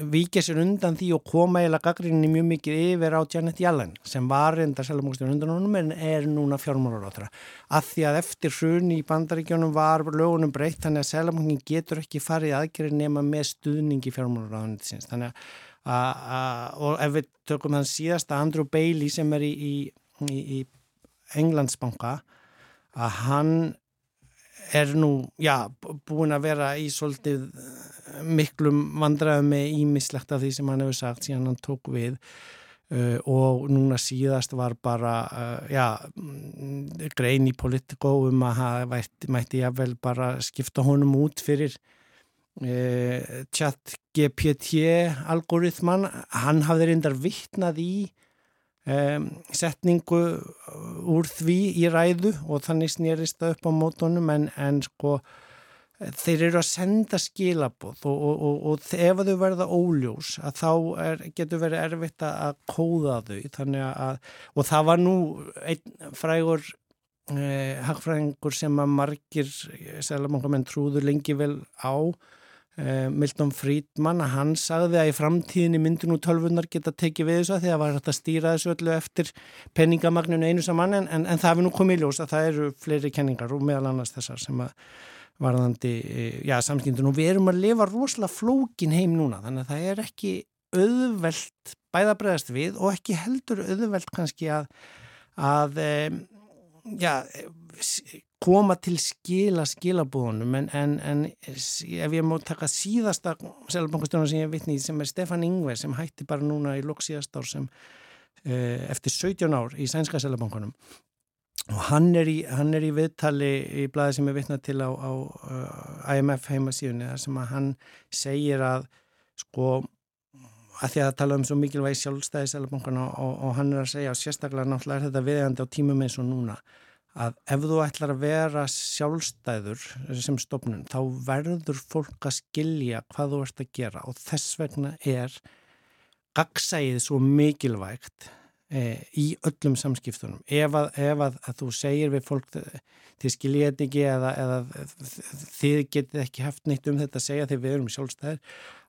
vikið sér undan því og koma eiginlega gaggrinni mjög mikið yfir á Janet Yellen sem var enda selumókstjónu undan honum en er núna fjármálaráþra að því að eftir hrun í bandaríkjónum var lögunum breytt þannig að selumóknin getur ekki farið aðgerið nema með stuðningi fjármálaráðanitsins þannig að, að og ef við tökum þann síðasta Andrew Bailey sem er í, í, í, Englandsbanka að hann er nú, já, búin að vera í svolítið miklum vandræðum með ímislegt af því sem hann hefur sagt síðan hann tók við uh, og núna síðast var bara uh, já, grein í politikó um að það mætti jável bara skipta honum út fyrir uh, chat GPT algoritman, hann hafði reyndar vittnað í um, setningu úr því í ræðu og þannig snýrist það upp á mótonum en, en sko þeir eru að senda skilabóð og, og, og, og ef þau verða óljós að þá er, getur verið erfitt að kóða þau að, og það var nú einn frægur eh, hagfræðingur sem að margir seljabankamenn trúður lengi vel á eh, Milton Friedman að hann sagði að í framtíðinni myndi nú tölvunar geta tekið við þessu að því að var hægt að stýra þessu öllu eftir peningamagninu einu saman en, en, en það hefur nú komið í ljós að það eru fleiri kenningar og meðal annars þessar sem að varðandi, já, samskiptun og við erum að lifa rosalega flókin heim núna þannig að það er ekki auðvelt bæðabræðast við og ekki heldur auðvelt kannski að að, já, koma til skila skilabúðunum en, en, en ef ég má taka síðasta seljabankastjónu sem ég vitni sem er Stefan Ingver sem hætti bara núna í loksíðast ár sem eftir 17 ár í sænska seljabankunum og hann er í, hann er í viðtali í blæði sem er vitnað til á, á uh, IMF heimasíðunni þar sem að hann segir að sko að því að tala um svo mikilvægi sjálfstæði seljabankana og, og hann er að segja og sérstaklega náttúrulega er þetta viðjandi á tímum eins og núna að ef þú ætlar að vera sjálfstæður sem stofnun þá verður fólk að skilja hvað þú ert að gera. Og þess vegna er gagsæðið svo mikilvægt e, í öllum samskiptunum. Ef að, ef að, að þú segir við fólk þið skiljið þetta ekki eða, eða þið getið ekki haft neitt um þetta að segja þegar við erum sjálfstæðir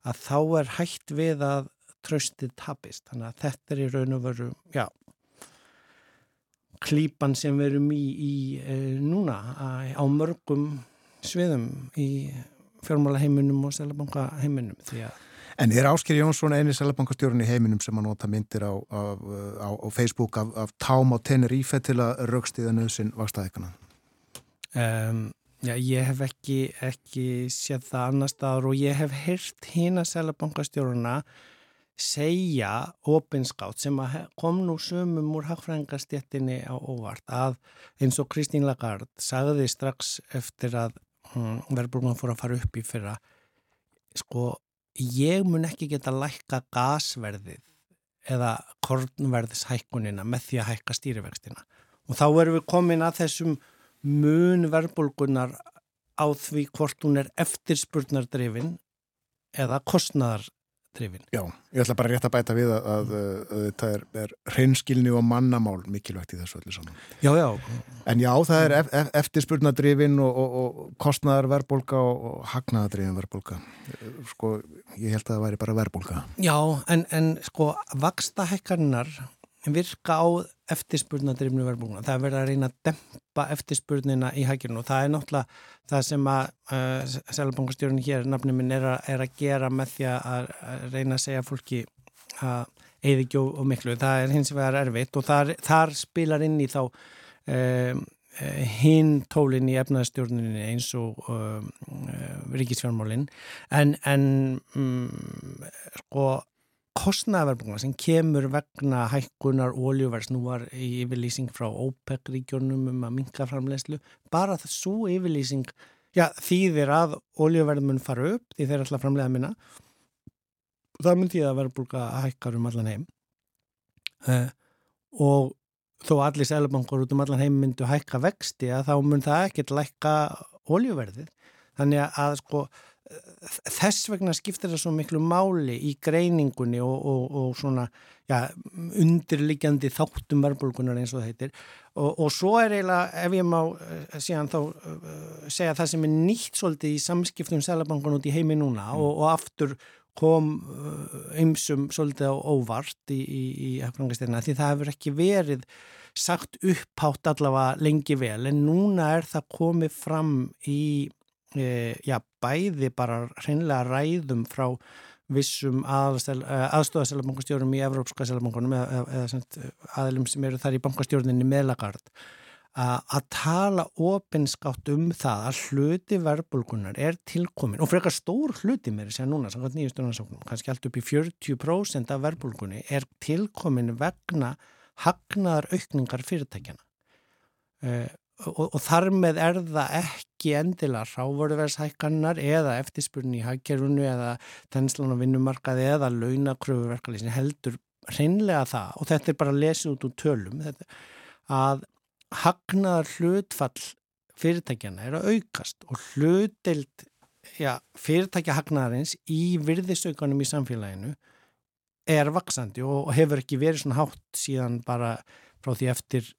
að þá er hægt við að tröstið tapist. Þannig að þetta er í raun og veru já klípan sem við erum í, í e, núna á mörgum sviðum í fjármála heiminum og selabanka heiminum því að En er Ásker Jónsson eini selabankastjórun í heiminum sem að nota myndir á, á, á, á Facebook af, af tám á Tenerife til að raukstiða nöðsinn vakstaðikana? Um, já, ég hef ekki, ekki séð það annar staður og ég hef heyrt hína selabankastjóruna segja opinskátt sem kom nú sumum úr hagfræðingarstjettinni á óvart að eins og Kristín Lagarde sagði strax eftir að hm, verðbúrman fór að fara upp í fyrra sko ég mun ekki geta lækka gasverðið eða kornverðishækkunina með því að hækka stýrivextina. Og þá erum við komin að þessum mun verðbólgunar á því hvort hún er eftirspurnardrifin eða kostnaðardrifin. Já, ég ætla bara rétt að bæta við að, að, að þetta er, er hreinskilni og mannamál mikilvægt í þessu öllu saman. Já, já. En já, það er ef, ef, eftirspurnardrifin og, og, og kostnaðarverðbólga og, og hagnaðardrifin verðbólga. Sko, ég held að það væri bara verðbólga. Já, en, en sko, vaksta hekkarnar virka á eftirspurnadrifnu verðbólguna. Það er verið að reyna að dempa eftirspurnina í hækjurnu og það er náttúrulega það sem að uh, Sælabankastjórun hér, nafnum minn, er er að gera með því að reyna að segja fólki að eða ekki og miklu. Það er hins vegar erfitt og þar, þar spilar inn í þá um, hinn tólinn í efnaðstjórninni eins og um, ríkisfjármálinn en, en um, sko kostnæðverðbúna sem kemur vegna hækkunar óljuvers nú var yfirlýsing frá OPEC-ríkjónum um að minka framlegslu bara þessu yfirlýsing já, þýðir að óljuverð mun fara upp því þeir ætla að framlega minna. Það myndi verðbúka að hækkar um allan heim. Uh, og þó allir selabankar út um allan heim myndu hækka vexti að þá mun það ekkert lækka óljuverðið þannig að sko þess vegna skiptir það svo miklu máli í greiningunni og, og, og svona ja, undirliggjandi þáttum verðbólkunar eins og það heitir og, og svo er eiginlega, ef ég má uh, síðan þá uh, segja það sem er nýtt svolítið í samskiptum Sælabankan út í heimi núna mm. og, og aftur kom ymsum svolítið á óvart í, í, í efrangastirna því það hefur ekki verið sagt upphátt allavega lengi vel en núna er það komið fram í e, já, bæði bara hreinlega ræðum frá vissum aðstofaselabankastjórum í Evrópska selabankunum eða, eða aðlum sem eru þar í bankastjórninni meðlagard að tala opinskátt um það að hluti verbulgunar er tilkomin og frekar stór hluti þess að núna, samkvæmt nýjastunarsáknum, kannski allt upp í 40% af verbulgunni er tilkomin vegna hagnaðar aukningar fyrirtækjana uh, og, og þar með er það ekki endilega rávorverðshækkannar eða eftirspurni í hagkerfunu eða þenslan á vinnumarkaði eða launakröfuverkalýsin heldur hreinlega það. Og þetta er bara að lesa út úr tölum þetta, að hagnaðar hlutfall fyrirtækjana er að aukast og hlutild já, fyrirtækja hagnaðarins í virðisaukanum í samfélaginu er vaksandi og hefur ekki verið svona hátt síðan bara frá því eftir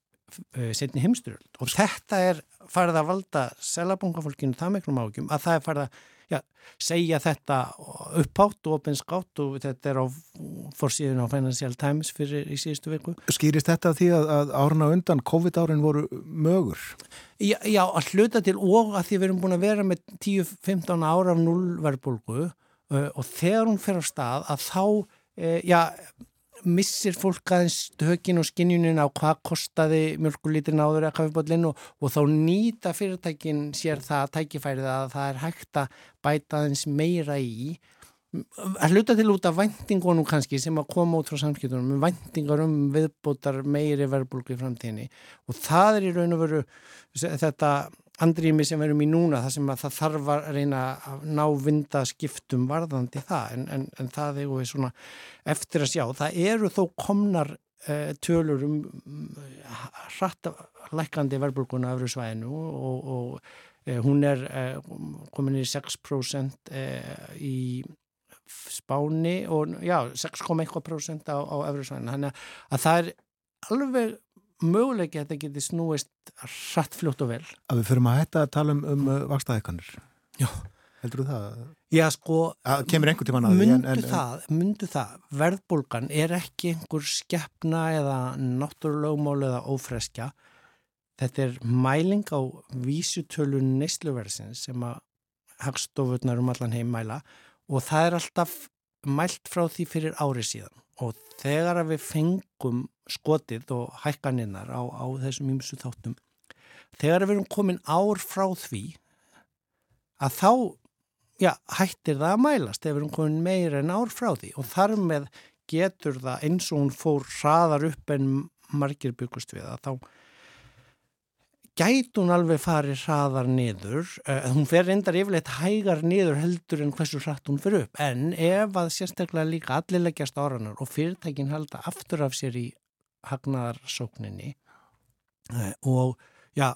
setni heimsturöld og þetta er farið að valda selabungafólkinu það meiknum ágjum að það er farið að já, segja þetta upphátt og opinskátt og þetta er á fórsíðun á Financial Times fyrir í síðustu viku. Skýrist þetta því að, að árna undan COVID-árin voru mögur? Já, já, að hluta til og að því við erum búin að vera með 10-15 ára af nullverðbólgu uh, og þegar hún fer á stað að þá, uh, já, missir fólk aðeins hökin og skinnjunin á hvað kostaði mjölkulítin áður að kafibóllin og, og þá nýta fyrirtækin sér það að tækifærið að það er hægt að bæta aðeins meira í. Að hluta til út af vendingunum kannski sem að koma út frá samskiptunum vendingar um viðbótar meiri verbulgu í framtíðinni. Og það er í raun og veru þetta andrými sem við erum í núna þar sem að það þarf að reyna að ná vinda skiptum varðandi það en, en, en það er svona eftir að sjá. Það eru þó komnar uh, tölur um hratt lækandi verbulguna af svæðinu og, og uh, hún er uh, komin í 6% í spáni og já 6,1% á, á öfru svæðinu. Þannig að það er alveg möguleiki að þetta geti snúist hratt fljótt og vel. Að við fyrum að hætta að tala um, um uh, vakstaðekanir. Já. Heldur þú það? Já, sko. Að kemur einhvern tíman að því. Myndu en, en, það, myndu það. Verðbólgan er ekki einhver skeppna eða náttúrulögmál eða ófreskja. Þetta er mæling á vísutölu neysluversins sem að hagstofurnar um allan heim mæla og það er alltaf mælt frá því fyrir ári síðan. Og þegar við fengum skotið og hækkaninnar á, á þessum ímsu þáttum þegar við erum komin ár frá því að þá já, hættir það að mælast þegar við erum komin meira en ár frá því. Og þar með getur það eins og hún fór hraðar upp en margir byggust við að þá gæti hún alveg farið hraðar niður, uh, hún fer reyndar yfirleitt hægar niður heldur en hversu hratt hún fer upp, en ef að sérstaklega líka allir leggjast áranar og fyrirtækin halda aftur af sér í hagnarsókninni uh, og já,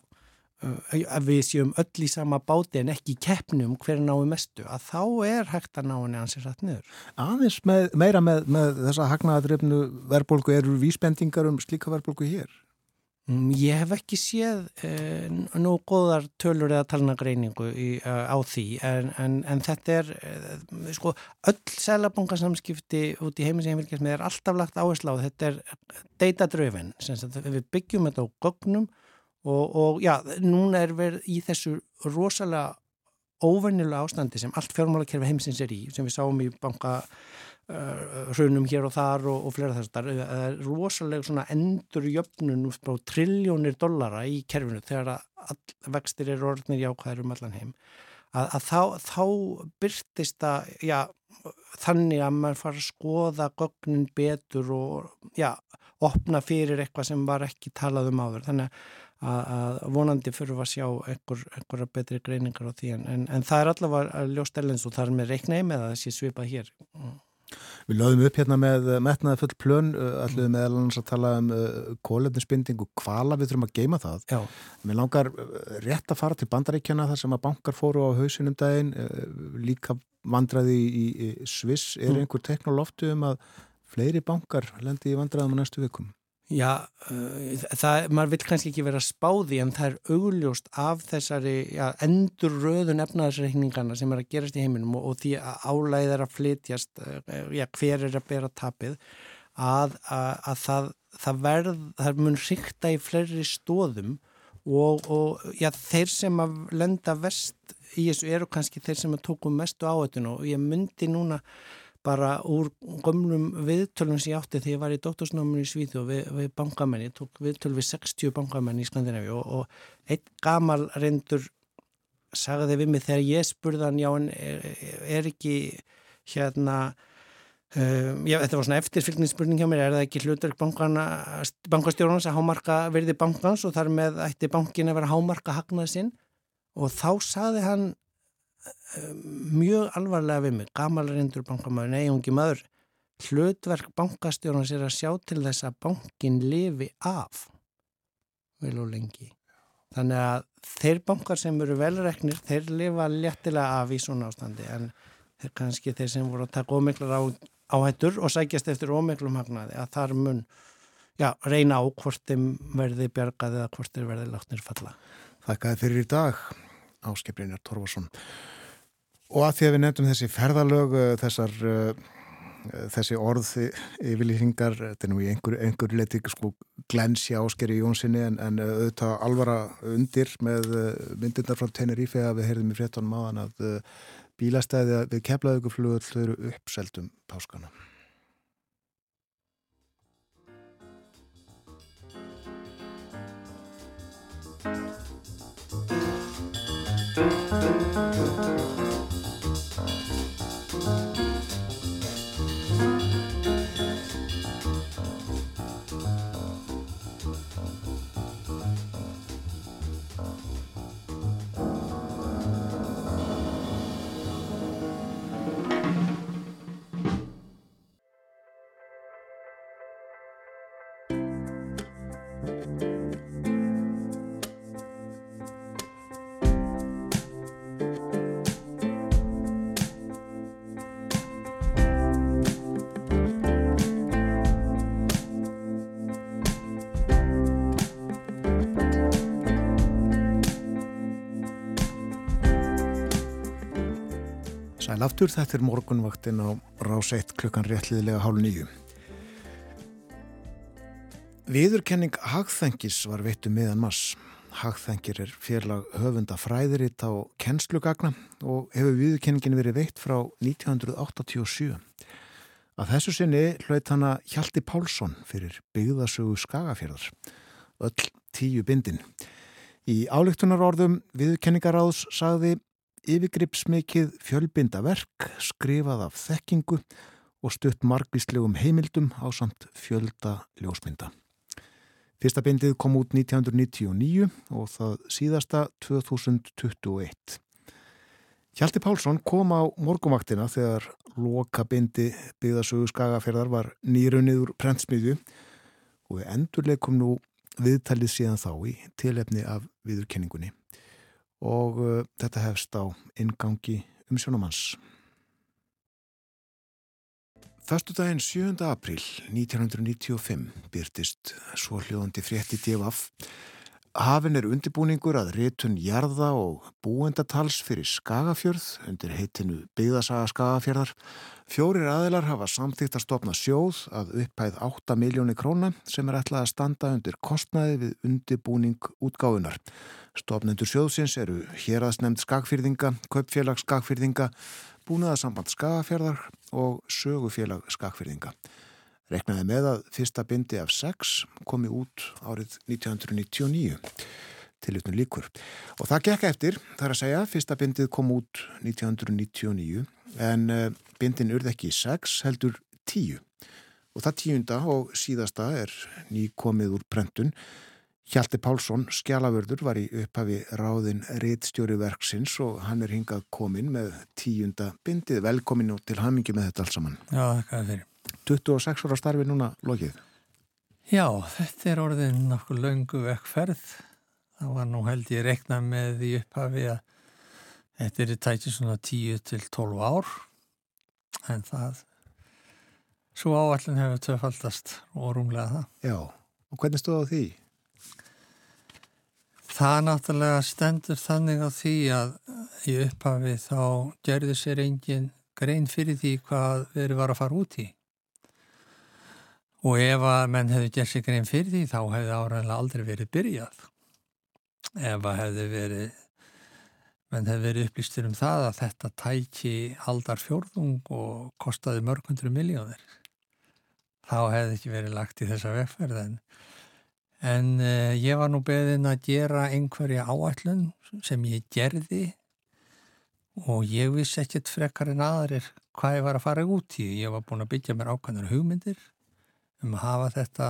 uh, ef við séum öll í sama báti en ekki keppnum hver náðu mestu, að þá er hægt að ná henni ansið hratt niður. Aðeins með, meira með, með þessa hagnaðadrifnu verðbólgu eru vísbendingar um slíka verðbólgu hér? Mm, ég hef ekki séð eh, nú góðar tölur eða talnagreiningu í, uh, á því en, en, en þetta er eh, sko öll selabankasamskipti út í heimis heimilgjast með er alltaf lagt áherslu á. Þetta er data driven við byggjum þetta á gögnum og, og já, núna er við í þessu rosalega óvennilega ástandi sem allt fjármálakerfi heimsins er í sem við sáum í banka hrunum hér og þar og, og fleira þess að það er rosalega svona endur jöfnun úr trilljónir dollara í kerfinu þegar að vextir eru orðnir jákvæður um allan heim. Að, að þá, þá byrtist það já, þannig að maður fara að skoða gögnin betur og já, opna fyrir eitthvað sem var ekki talað um áður. Þannig að, að vonandi fyrir að sjá einhver, einhverja betri greiningar á því en, en, en það er allavega ljóst elens og það er með reiknæmi með að það sé svipað hér Við lögum upp hérna með metnaði full plön, allir meðal annars að tala um uh, kólefnisbinding og hvala við þurfum að geima það. Já. Mér langar rétt að fara til bandaríkjana þar sem að bankar fóru á hausinum daginn, líka vandraði í, í Sviss. Er mm. einhver teknolóftu um að fleiri bankar lendi í vandraðum á næstu vikum? Já, uh, það, maður vil kannski ekki vera spáði en það er augljóst af þessari já, endur röðun efnaðarsreikningana sem er að gerast í heiminum og, og því að álæðið er að flytjast, uh, já, hver er að bera tapið, að, að, að það, það verð, það mun ríkta í fleiri stóðum og, og já, þeir sem að lenda vest í þessu eru kannski þeir sem að tóku mestu áhættinu og ég myndi núna bara úr gömlum viðtölum sem ég átti þegar ég var í doktorsnáminu í Svíðu og við, við bankamenni, ég tók viðtöl við 60 bankamenni í Skandinavíu og, og einn gamal reyndur sagði við mig þegar ég spurðan já en er, er ekki hérna um, já, þetta var svona eftirfylgningsspurning hjá mér, er það ekki hlutverk bankastjórnans að hámarka verði bankans og þar með ætti bankin að vera hámarka hagnað sinn? Og þá sagði hann mjög alvarlega við mig, gamal reyndur bankamæður, nei, ungi maður. Hlutverk bankastjórnans er að sjá til þess að bankin lifi af vel og lengi. Þannig að þeir bankar sem eru velreknir, þeir lifa léttilega af í svona ástandi en þeir kannski þeir sem voru að taka ómiklar á, áhættur og sækjast eftir ómiklum hagnaði að þar mun já, reyna á hvort þeim verði bjargað eða hvort þeir verði látnir falla. Þakkaði fyrir í dag Áskiprinjar Torfarsson Og að því að við nefndum þessi ferðalög, þessar, þessi orð yfirlýsingar, þetta er nú í einhver, einhver leti sko glensja áskeri í Jónssoni en, en auðvitað alvara undir með myndindar frá Tenerife að við heyrðum í fréttanum aðan að bílastæði við keflaðuguflugull þau eru uppseldum páskana. Aftur, þetta er morgunvaktin á rás 1 klukkan réttliðilega hálf nýju. Viðurkenning Hagþengis var veittu miðan mass. Hagþengir er férlag höfunda fræðiritt á kennslugagna og hefur viðurkenningin verið veitt frá 1987. Að þessu sinni hlaut hana Hjalti Pálsson fyrir byggðasögu Skagafjörðar. Öll tíu bindin. Í álíktunarorðum viðurkenningaráðs sagði yfirgripsmikið fjölbinda verk skrifað af þekkingu og stutt margvíslegum heimildum á samt fjölda ljósmynda. Fyrsta bindið kom út 1999 og það síðasta 2021. Hjalti Pálsson kom á morgumvaktina þegar loka bindi byggðasögu skagaferðar var nýrunnið úr prentsmiðju og við endurleikum nú viðtalið síðan þá í tilefni af viðurkenningunni og uh, þetta hefst á ingangi um sjónumanns. Föstudaginn 7. april 1995 byrtist svo hljóðandi frétti divaf. Hafin er undibúningur að rétun jarða og búendatals fyrir Skagafjörð undir heitinu Byggðasaga Skagafjörðar. Fjórir aðilar hafa samþýtt að stopna sjóð að upphæð 8 miljóni króna sem er ætlað að standa undir kostnaði við undibúning útgáðunar. Stopnendur sjóðsins eru héraðsnemnd skagfyrðinga, kaupfélag skagfyrðinga, búnaðarsamband skagafjörðar og sögufélag skagfyrðinga. Reknaði með að fyrsta bindi af sex komi út árið 1999 til utnum líkur. Og það gekk eftir, þar að segja, fyrsta bindið kom út 1999 en bindin urð ekki sex heldur tíu. Og það tíunda og síðasta er ný komið úr prentun Hjalti Pálsson, skjálaförður, var í upphafi ráðin reittstjóri verksins og hann er hingað komin með tíunda bindið. Velkomin og til hamingi með þetta allt saman. Já, það er fyrir. 26 ára starfi núna lokið. Já, þetta er orðin nokkuð löngu vekkferð. Það var nú held ég rekna með í upphafi að þetta er tætið svona 10 til 12 ár en það svo áallin hefur töfaldast og rúmlega það. Já. Og hvernig stóð á því? Það náttúrulega stendur þannig á því að í upphafi þá gerði sér engin grein fyrir því hvað verið var að fara út í. Og ef að menn hefði gert sér grein fyrir því þá hefði áræðilega aldrei verið byrjað. Ef að hefði verið, menn hefði verið upplýstur um það að þetta tæki aldar fjórðung og kostaði mörgundru miljónir. Þá hefði ekki verið lagt í þessa vegferð en En uh, ég var nú beðin að gera einhverja áætlun sem ég gerði og ég vissi ekkert frekar en aðrir hvað ég var að fara út í. Ég var búin að byggja mér ákvæmdur hugmyndir um að hafa þetta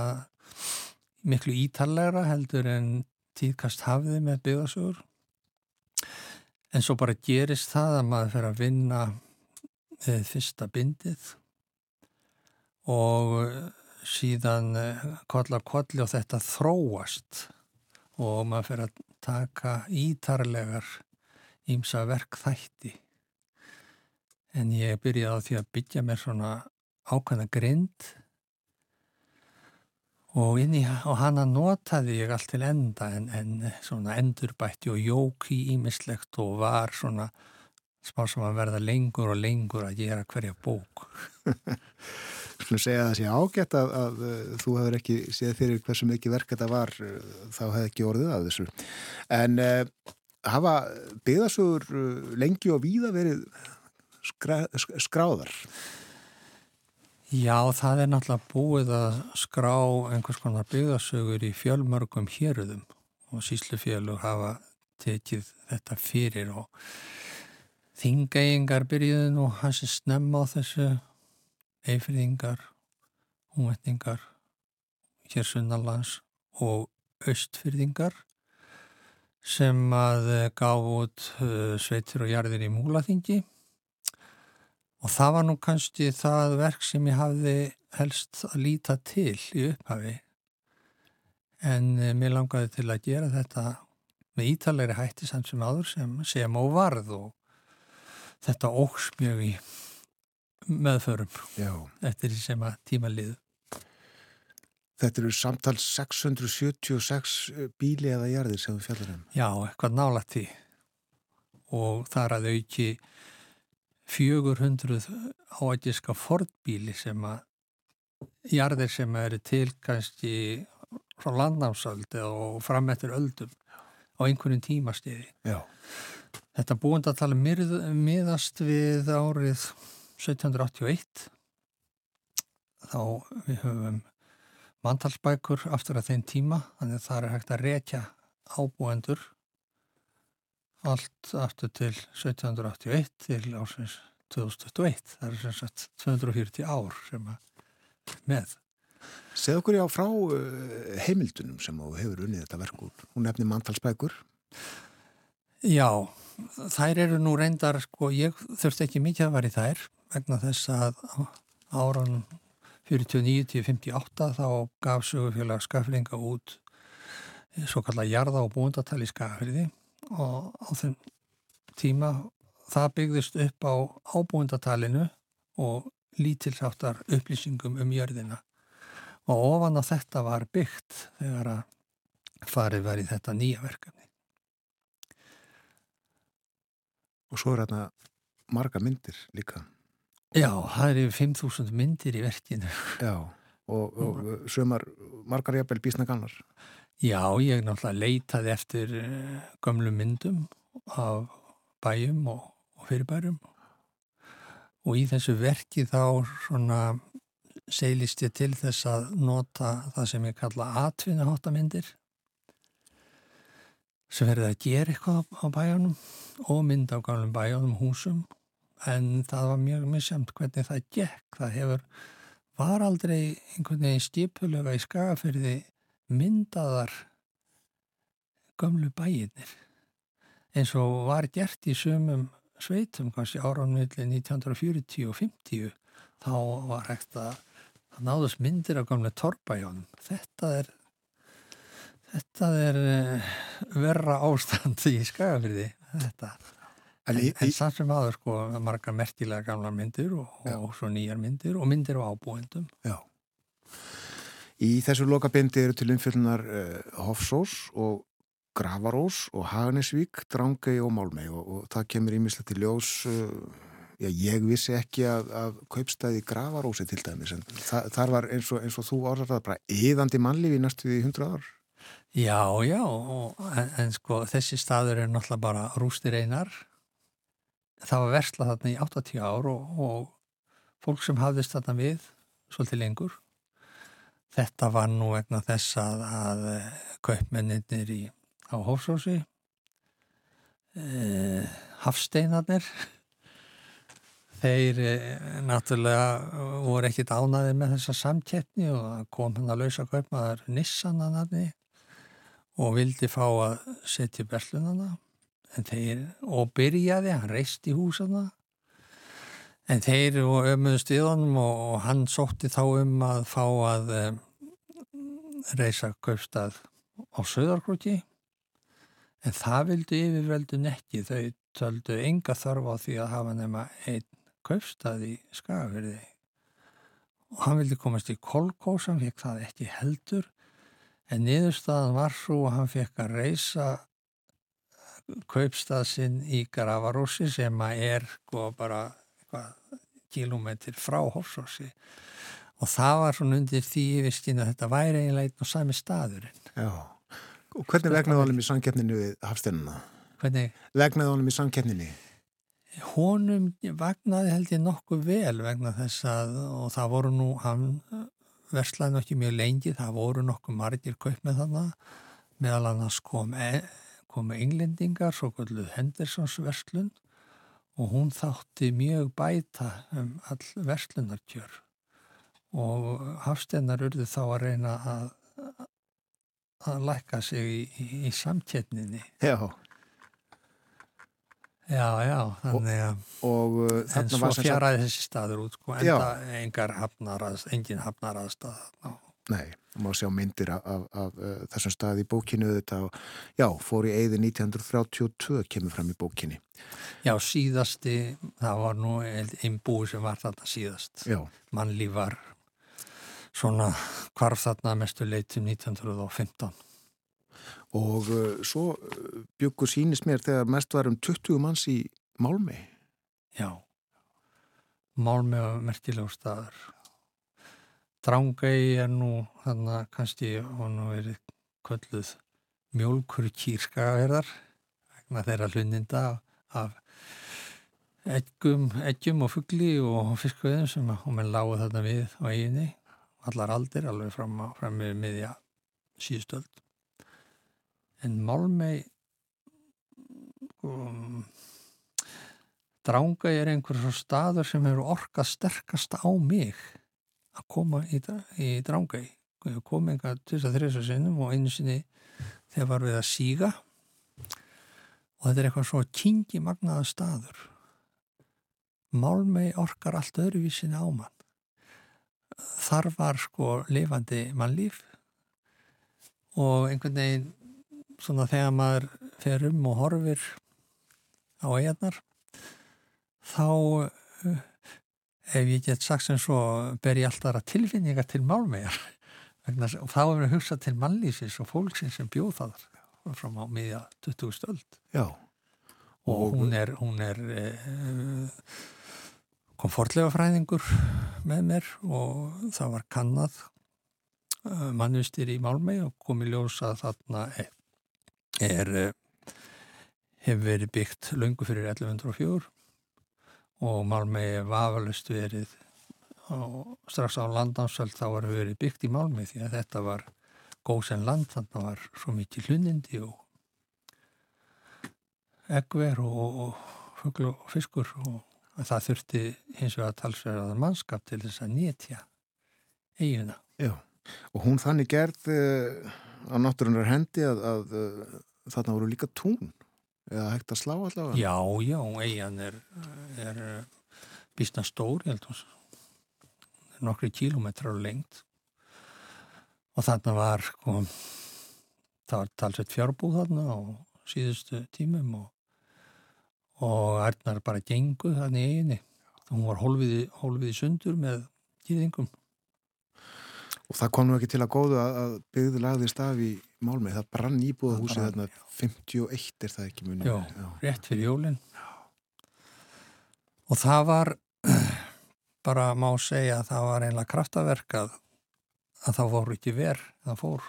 miklu ítallegra heldur en tíðkast hafði með byggðasögur. En svo bara gerist það að maður fer að vinna uh, fyrsta bindið og síðan koll að kolli og þetta þróast og maður fyrir að taka ítarlegar ímsa verk þætti. En ég byrjaði á því að byggja mér svona ákvæmna grind og í og hana notaði ég allt til enda en, en endurbætti og jóki ímislegt og var svona smá sem að verða lengur og lengur að gera hverja bók. <laughs> Skulum segja að það sé ágætt að, að, að þú hefur ekki séð fyrir hversu mikið verk þetta var, þá hefði ekki orðið af þessu. En uh, hafa byggðasugur lengi og víða verið skra, skráðar? Já, það er náttúrulega búið að skrá einhvers konar byggðasugur í fjölmörgum héruðum og síslufélug hafa tekið þetta fyrir og þingægingar byrjuðu nú hans er snemma á þessu eifriðingar, húnvetningar, hér sunnarlands og austfyrðingar sem að gaf út uh, sveitir og jarðir í múlaþingi og það var nú kannski það verk sem ég hafði helst að líta til í upphafi en uh, mér langaði til að gera þetta með ítalegri hætti samt sem aður sem sem og varð og þetta óks mjög í meðförum Já. eftir því sem að tíma liðu. Þetta eru samtals 676 bíli eða jarðir sem þú fjallar um. Já, eitthvað nálægt því og þar að auki 400 áættiska fordbíli sem að jarðir sem eru til kannski frá landnámsöld og fram eftir öldum á einhvern tímastiði. Já. Þetta búindatali miðast við árið 1781 þá við höfum manntalsbækur aftur að þeim tíma þannig að það er hægt að rekja ábúendur allt aftur til 1781 til ásins 2021 það er sem sagt 240 ár sem að með. Segð okkur já frá heimildunum sem hefur unnið þetta verk úr. Hún nefnir manntalsbækur Já, þær eru nú reyndar sko, ég þurfti ekki mikið að vera í þær vegna þess að áran 49-58 þá gaf sögufélag skaflinga út svo kallar jarða og búndatali skafriði og á þeim tíma það byggðist upp á ábúndatalinu og lítilsáttar upplýsingum um jörðina og ofan á þetta var byggt þegar að farið var í þetta nýja verkefni. Og svo er hérna marga myndir líka. Já, það eru 5.000 myndir í verkinu. Já, og, og sömar margar jafnvel bísna gannar. Já, ég náttúrulega leitaði eftir gömlu myndum af bæjum og, og fyrirbærum og í þessu verki þá svona seilist ég til þess að nota það sem ég kalla atvinnaháttamindir sem verður að gera eitthvað á bæjanum og mynda á gamlum bæjanum húsum en það var mjög misjamt hvernig það gekk. Það hefur, var aldrei einhvern veginn skipulega í skagafyrði myndaðar gömlu bæinir eins og var gert í sumum sveitum kannski áraunmiðli 1940 og 50 þá var hægt að það náðust myndir af gamle torrbæjónum. Þetta er þetta er verra ástand í skagafyrði þetta En, en, en samt sem aður sko margar merkilega gamla myndir og, og svo nýjar myndir og myndir á ábúendum. Já. Í þessu lokabindi eru til umfjöldunar uh, Hofsós og Gravarós og Haganesvík, Drangei og Málmei og, og það kemur ímislegt í ljós uh, já, ég vissi ekki að, að kaupstæði Gravarósi til dæmis en það, þar var eins og, eins og þú orðar það bara yðandi mannlífi næstu í hundra ár. Já, já, og, en, en sko þessi staður er náttúrulega bara rústir einar. Það var verslað þarna í 80 ár og fólk sem hafðist þarna við svolítið lengur þetta var nú vegna þess að, að kaupmenninir í á Hófsósi eh, Hafsteinarnir þeir eh, náttúrulega voru ekkit ánaðið með þessa samkettni og kom hann að lausa kaupmaður Nissananarni og vildi fá að setja berlunana en þeir, og byrjaði, hann reist í húsana en þeir og ömuðust við honum og, og hann sótti þá um að fá að um, reisa kaupstað á Söðarkrúti En það vildu yfirveldun ekki, þau töldu enga þörf á því að hafa nema einn kaupstað í skafirði. Og hann vildi komast í kolkós, hann fekk það ekki heldur, en niðurstaðan var svo að hann fekk að reysa kaupstað sinn í Gravarósi sem að er sko bara kilómetr frá Hófsósi. Og það var svona undir því yfirskinn að þetta væri eiginlega einn og sami staðurinn. Já. Og hvernig vegnaði honum í samkeppninu við Hafsteinuna? Hvernig? Vegnaði honum í samkeppninu? Honum vegnaði held ég nokkuð vel vegna þess að, og það voru nú, hann verslaði nú ekki mjög lengi, það voru nokkuð margir kaup með þannig, meðal annars kom, e, komu englendingar, svo kvölduð Hendersons verslun og hún þátti mjög bæta um all verslunarkjör og Hafsteinar urðu þá að reyna að að lækka sig í, í, í samkettninni. Já. Já, já, þannig að og, og, uh, en svo fjaraði þessi staður út, sko, enda engar hafnaraðst, engin hafnaraðstað. Nei, má sjá myndir af, af, af uh, þessum stað í bókinu þetta og já, fór í eigði 1932 kemur fram í bókinni. Já, síðasti, það var nú einn búi sem var þarna síðast. Já. Mannlíf var svona hvarf þarna mestu leitum 1915. Og uh, svo uh, byggur sínis mér þegar mest var um 20 manns í Málmi. Já, Málmi var merkilegur staður. Drángægi er nú þannig að kannski hún verið kölluð mjölkur kýrskaverðar vegna þeirra hluninda af eggjum, eggjum og fuggli og fiskveðum sem hún með lágu þarna við á eiginni allar aldir, alveg fram, fram með miðja síðstöld. En Málmei um, Dránga er einhver svo staður sem hefur orkað sterkast á mig að koma í, í Dránga. Ég kom þrjus að sinnum og einu sinni þegar var við að síga og þetta er eitthvað svo kingi magnaða staður. Málmei orkar allt öðruvísinni á mann þar var sko lifandi mannlíf og einhvern veginn svona þegar maður fer um og horfir á eigarnar þá ef ég get sagt sem svo ber ég alltaf aðra tilfinningar til málmegar og þá er við að hugsa til mannlífis og fólksins sem bjóð það fram á miðja 20 stöld Já. Og, hún er hún er uh, kom forlega fræðingur með mér og það var kannad mannvistir í Málmei og kom í ljós að þarna er, er hefur verið byggt löngu fyrir 1104 og Málmei er vafalust verið og strax á landansöld þá var verið byggt í Málmei því að þetta var góðsenn land þannig að það var svo mikið hlunindi og eggver og, og fuggl og fiskur og það þurfti hins vegar að talsverðaða mannskap til þess að nétja eiguna. Já, og hún þannig gerð uh, á náttúrunar hendi að, að uh, þarna voru líka tún eða hægt að slá allavega? Já, já, eigin er, er stór, ég held að nokkri kílometrar lengt og þarna var sko, það var talsveit fjárbúð þarna á síðustu tímum og og Ernar bara genguð þannig eiginni hún var hólfiði, hólfiði sundur með kýðingum Og það kom nú ekki til að góðu að, að byggðu lagðist af í Málmei. Það brann íbúða húsið þarna 51 er það ekki munið. Já, rétt fyrir jólinn. Og það var, <clears throat> bara má segja að það var einlega kraftaverkað að það voru ekki verð, það fór.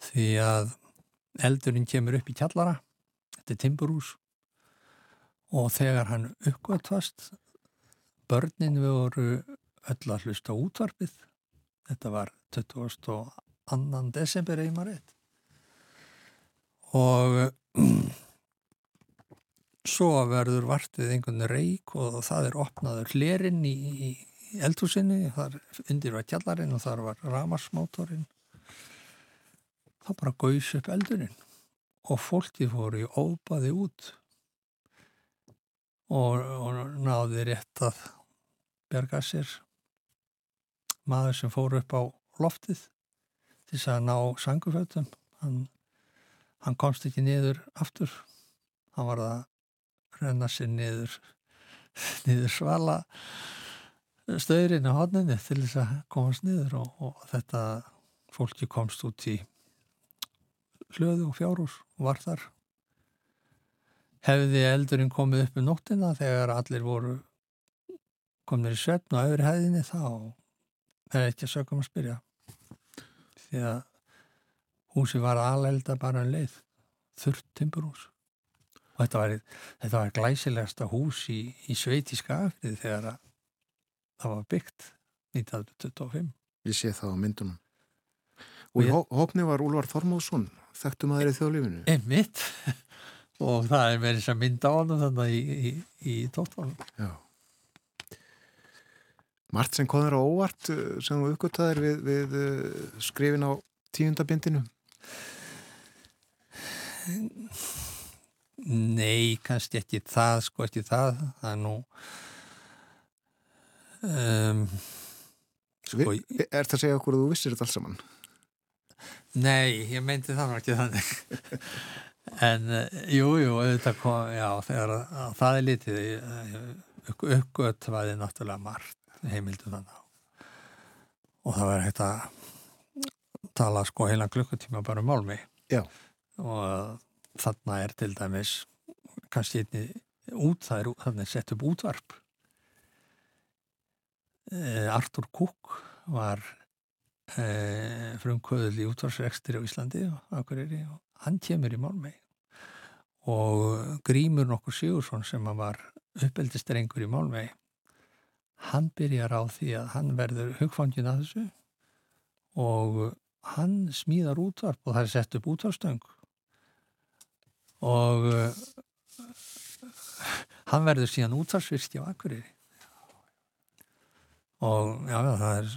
Því að eldurinn kemur upp í kjallara, þetta er timburús, og þegar hann uppgötvast, börnin voru öll að hlusta á útvarpið. Þetta var 22. desember eða maður rétt. Og <clears throat> svo verður vartið einhvern reik og það er opnaður hlerinn í, í eldhúsinni, þar undir var kjallarinn og þar var ramarsmátorinn. Það bara gauðs upp eldurinn og fólkið fóru í óbaði út og, og náði rétt að berga sér maður sem fór upp á loftið til þess að ná sangufötum hann, hann komst ekki niður aftur. Hann var að renna sér niður <laughs> niður svala stöðurinn á hodninni til þess að komast niður og, og þetta fólki komst út í hlöðu og fjárhús og var þar. Hefði eldurinn komið upp um nóttina þegar allir voru komnir í svefn og öðru hæðinni þá er ekki að sögum að spyrja. Því að húsi var alelda bara en leið. Þurrt timburhús. Og þetta var, þetta var glæsilegasta hús í, í sveiti skafrið þegar að það var byggt 1925 Ég sé það á myndunum. Og í hópni var Úlvar Þormóðsson þekktum að það í þjóðlífinu. Einmitt. <laughs> Og það er þess að mynda á hann þannig í, í, í tóttválum Já Mart sem kom þér á óvart sem þú uppgöttaðir við, við skrifin á tíundabindinu? Nei, kannski ekki það, sko ekki það, það er nú um, sko, Er það að segja okkur að þú vissir þetta alls saman? Nei, ég meinti það ekki þannig <laughs> en jú, jú, auðvitað kom, já, þegar að, það er litið uppgöttaði náttúrulega margt heimildu þannig og það var hægt að tala sko heila klukkutíma bara um málmi. Já. og þarna er til dæmis kannski einni út, það er þannig sett upp útvarp. E, Artur Kúk var e, frumkvöðul í útvarsrekstri á Íslandi og, og hann kemur í málmi. Og Grímur nokkur Sigursson sem var uppeldistrengur í málmi hann byrjar á því að hann verður hugfangin að þessu og hann smíðar útvarp og það er sett upp útvarstöng og uh, hann verður síðan útvarsvirkja á Akureyri. Og já, það er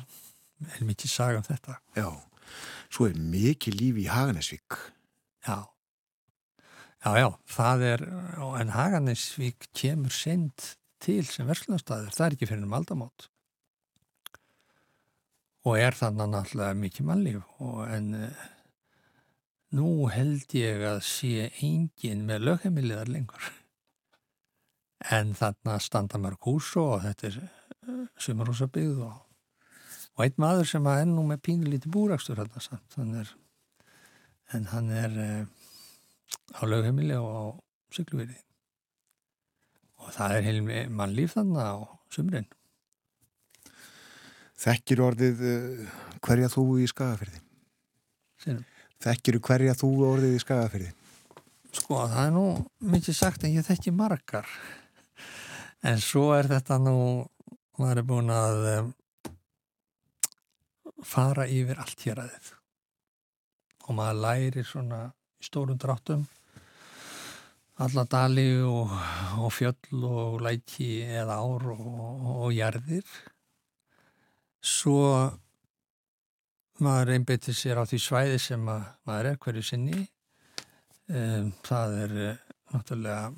er mikið saga um þetta. Já, svo er mikið lífi í Haganesvík Já. Já, já, það er en Haganesvík kemur send til sem verslunarstaður, það er ekki fyrir um aldamót. Og er þannig náttúrulega mikið mannlíf en uh, nú held ég að sé engin með lögheimiliðar lengur. En þannig að standa mörg hús og þetta er uh, sumarhúsabíð og, og einn maður sem að ennú með pínulíti búrakstur þannig er en hann er uh, á lögheimili og á sykluveri og það er heil mannlíf þannig á sumrin. Þekkir orðið uh, hverja þú í skagafyrði? Þekkir hverja þú orðið í skagafyrði? Sko, það er nú mikið sagt en ég þekki margar. En svo er þetta nú, maður er búin að um, fara yfir allt hér aðeins. Og maður læri svona í stórum dráttum alla dali og, og fjöll og læki eða ár og, og jarðir. Svo maður einbeitir sér á því svæði sem maður er hverju sinni. Um, það er náttúrulega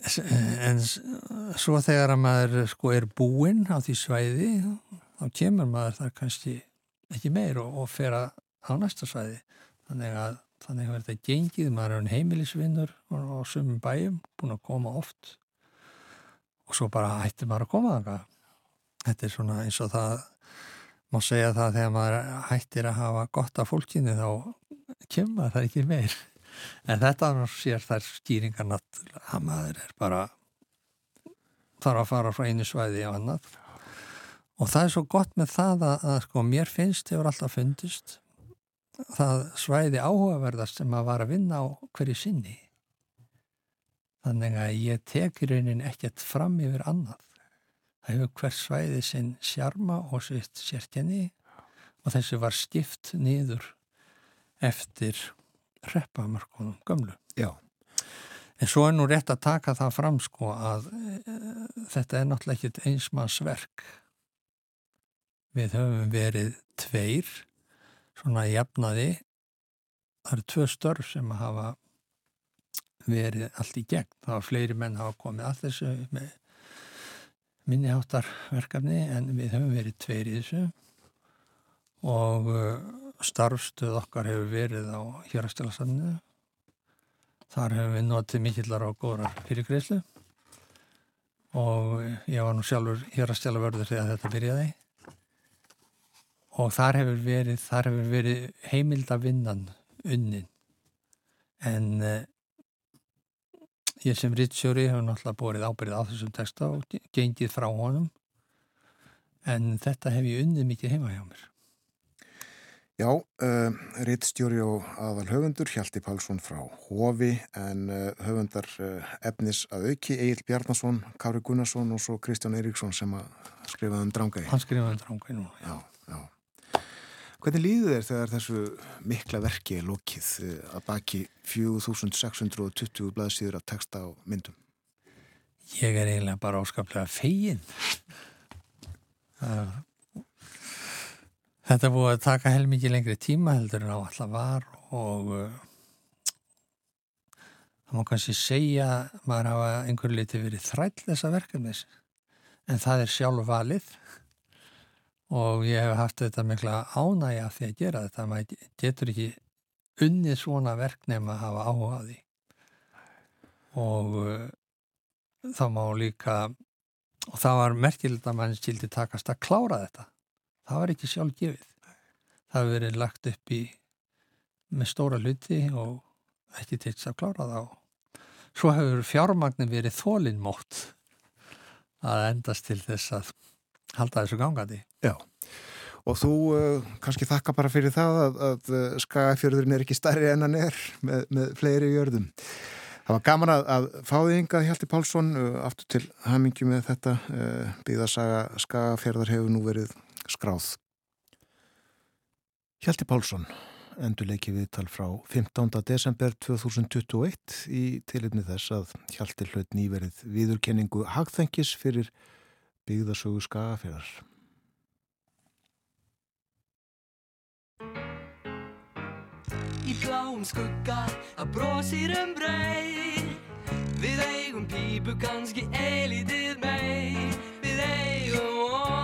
<laughs> en svo þegar að maður sko er búinn á því svæði þá kemur maður það kannski ekki meir og, og fer að á næsta svæði. Þannig að þannig að þetta gengið, maður er heimilisvinnur á sumum bæjum, búin að koma oft. Og svo bara hættir maður að koma þanga þetta er svona eins og það má segja það þegar maður hættir að hafa gott af fólkinu þá kemur það ekki meir. En þetta sér þær skýringar náttúrulega að maður er bara þarf að fara frá einu svæði á annað. Og það er svo gott með það að, að sko mér finnst hefur alltaf fundist það svæði áhugaverðast sem að var að vinna á hverju sinni þannig að ég tek í raunin ekkert fram yfir annað það hefur hver svæði sinn sjarma og sitt sérkenni og þessi var skipt nýður eftir reppamarkonum gömlu. Já. En svo er nú rétt að taka það fram sko að e, þetta er náttúrulega ekkit einsmannsverk. Við höfum verið tveir, svona jafnaði, það eru tvö störf sem hafa verið allt í gegn. Það var fleiri menn hafa komið að þessu með minniháttarverkefni en við höfum verið tveir í þessu og starfstöð okkar hefur verið á hérastjálasafninu. Þar hefur við notið mikillar á góðrar fyrirgreyslu og ég var nú sjálfur hérastjálavörður þegar þetta byrjaði. Og þar hefur verið, þar hefur verið heimildavinnan unnin. En eh, ég sem ritsjóri hefur náttúrulega borið ábyrðið á þessum texta og gengið frá honum. En þetta hef ég unnið mikið heima hjá mér. Já, uh, rittstjóri og aðal höfundur Hjalti Pálsson frá Hofi en uh, höfundar uh, efnis að auki Egil Bjarnason, Kári Gunnarsson og svo Kristján Eiríksson sem að skrifaði um drángægi. Hann skrifaði um drángægi nú. Já, já. Hvernig líður þér þegar þessu mikla verki er lokið að baki 4620 blaðsýður að texta á myndum? Ég er eiginlega bara áskaplega fegin. Það Þetta búið að taka hel mikið lengri tíma heldur en á alltaf var og uh, það má kannski segja maður hafa einhver liti verið þræll þessa verkefnis en það er sjálf valið og ég hef haft þetta mikla ánægja því að gera þetta. Maður getur ekki unnið svona verk nefn að hafa áhuga á því. Og uh, þá má líka og það var merkilegt að mann skildi takast að klára þetta. Það var ekki sjálf gefið. Það hefur verið lagt upp í með stóra hluti og ekki teitt að klára það og svo hefur fjármagnin verið þólinnmótt að endast til þess að halda þessu gangandi. Já, og þú uh, kannski þakka bara fyrir það að, að skagafjörðurinn er ekki stærri en hann er með, með fleiri jörðum. Það var gaman að, að fá því hingað Hjalti Pálsson uh, aftur til hamingi með þetta uh, byggðarsaga skagafjörðar hefur nú verið skráð. Hjalti Pálsson endur leikið viðtal frá 15. desember 2021 í tilipni þess að Hjalti hlaut nýverið viðurkenningu hagþengis fyrir byggðarsögu skagafjörðar. Í bláum skugga að brósir um brei Við eigum pípu kannski eilítið mei Við eigum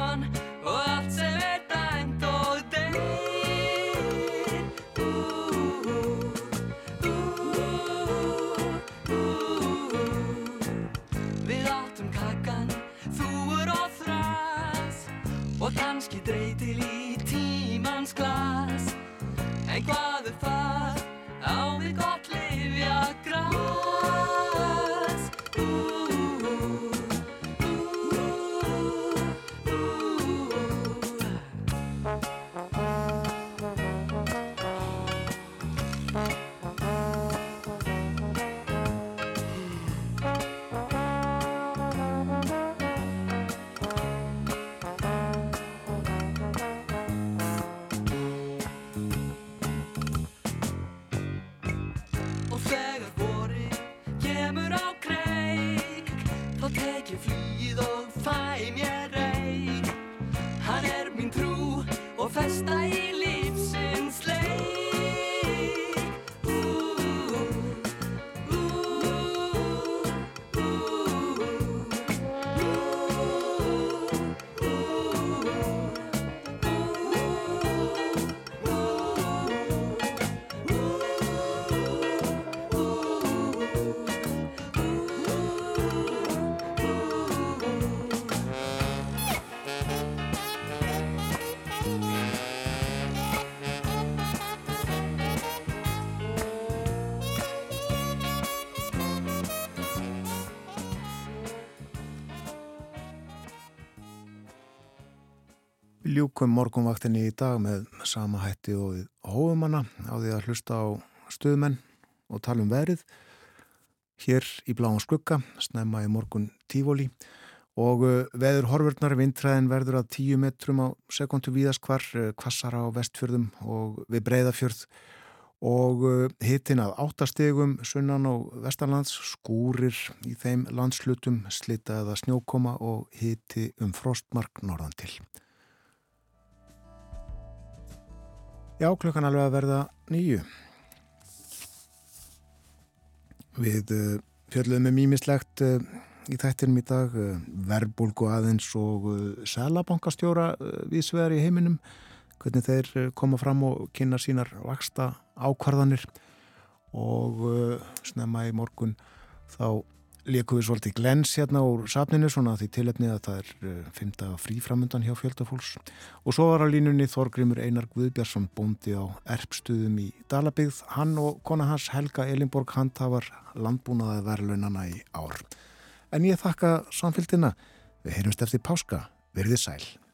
dreytil í tímans glas. En hvað er það? Á við gott Ljúkum morgunvaktinni í dag með sama hætti og hófumanna á því að hlusta á stuðmenn og tala um verið hér í bláum skugga, snemma í morgun tífóli og uh, veður horfurnar vindræðin verður að 10 metrum á sekundu víðaskvar, kvassara á vestfjörðum og við breyðafjörð og uh, hittin að áttastegum sunnan og vestanlands skúrir í þeim landslutum slita eða snjókoma og hitti um frostmark norðan til. Já, klukkan alveg að verða nýju. Við uh, fjöldum með mýmislegt uh, í þættinum í dag, verbulgu aðeins og selabankastjóra viðsvegar í heiminum hvernig þeir eh, koma fram og kynna sínar vaksta ákvarðanir og uh, snemma í morgun þá leikum við svolítið glens hérna úr safninu svona því tilöfnið að það er uh, fymta fríframundan hjá fjöldafólks og svo var á línunni Þorgrymur Einar Guðbjörnsson bóndi á erpstuðum í Dalabygð hann og kona hans Helga Elinborg handhafar landbúnaði verðlaunana í ár. En ég þakka samfélgina við heyrumst eftir páska, verðið sæl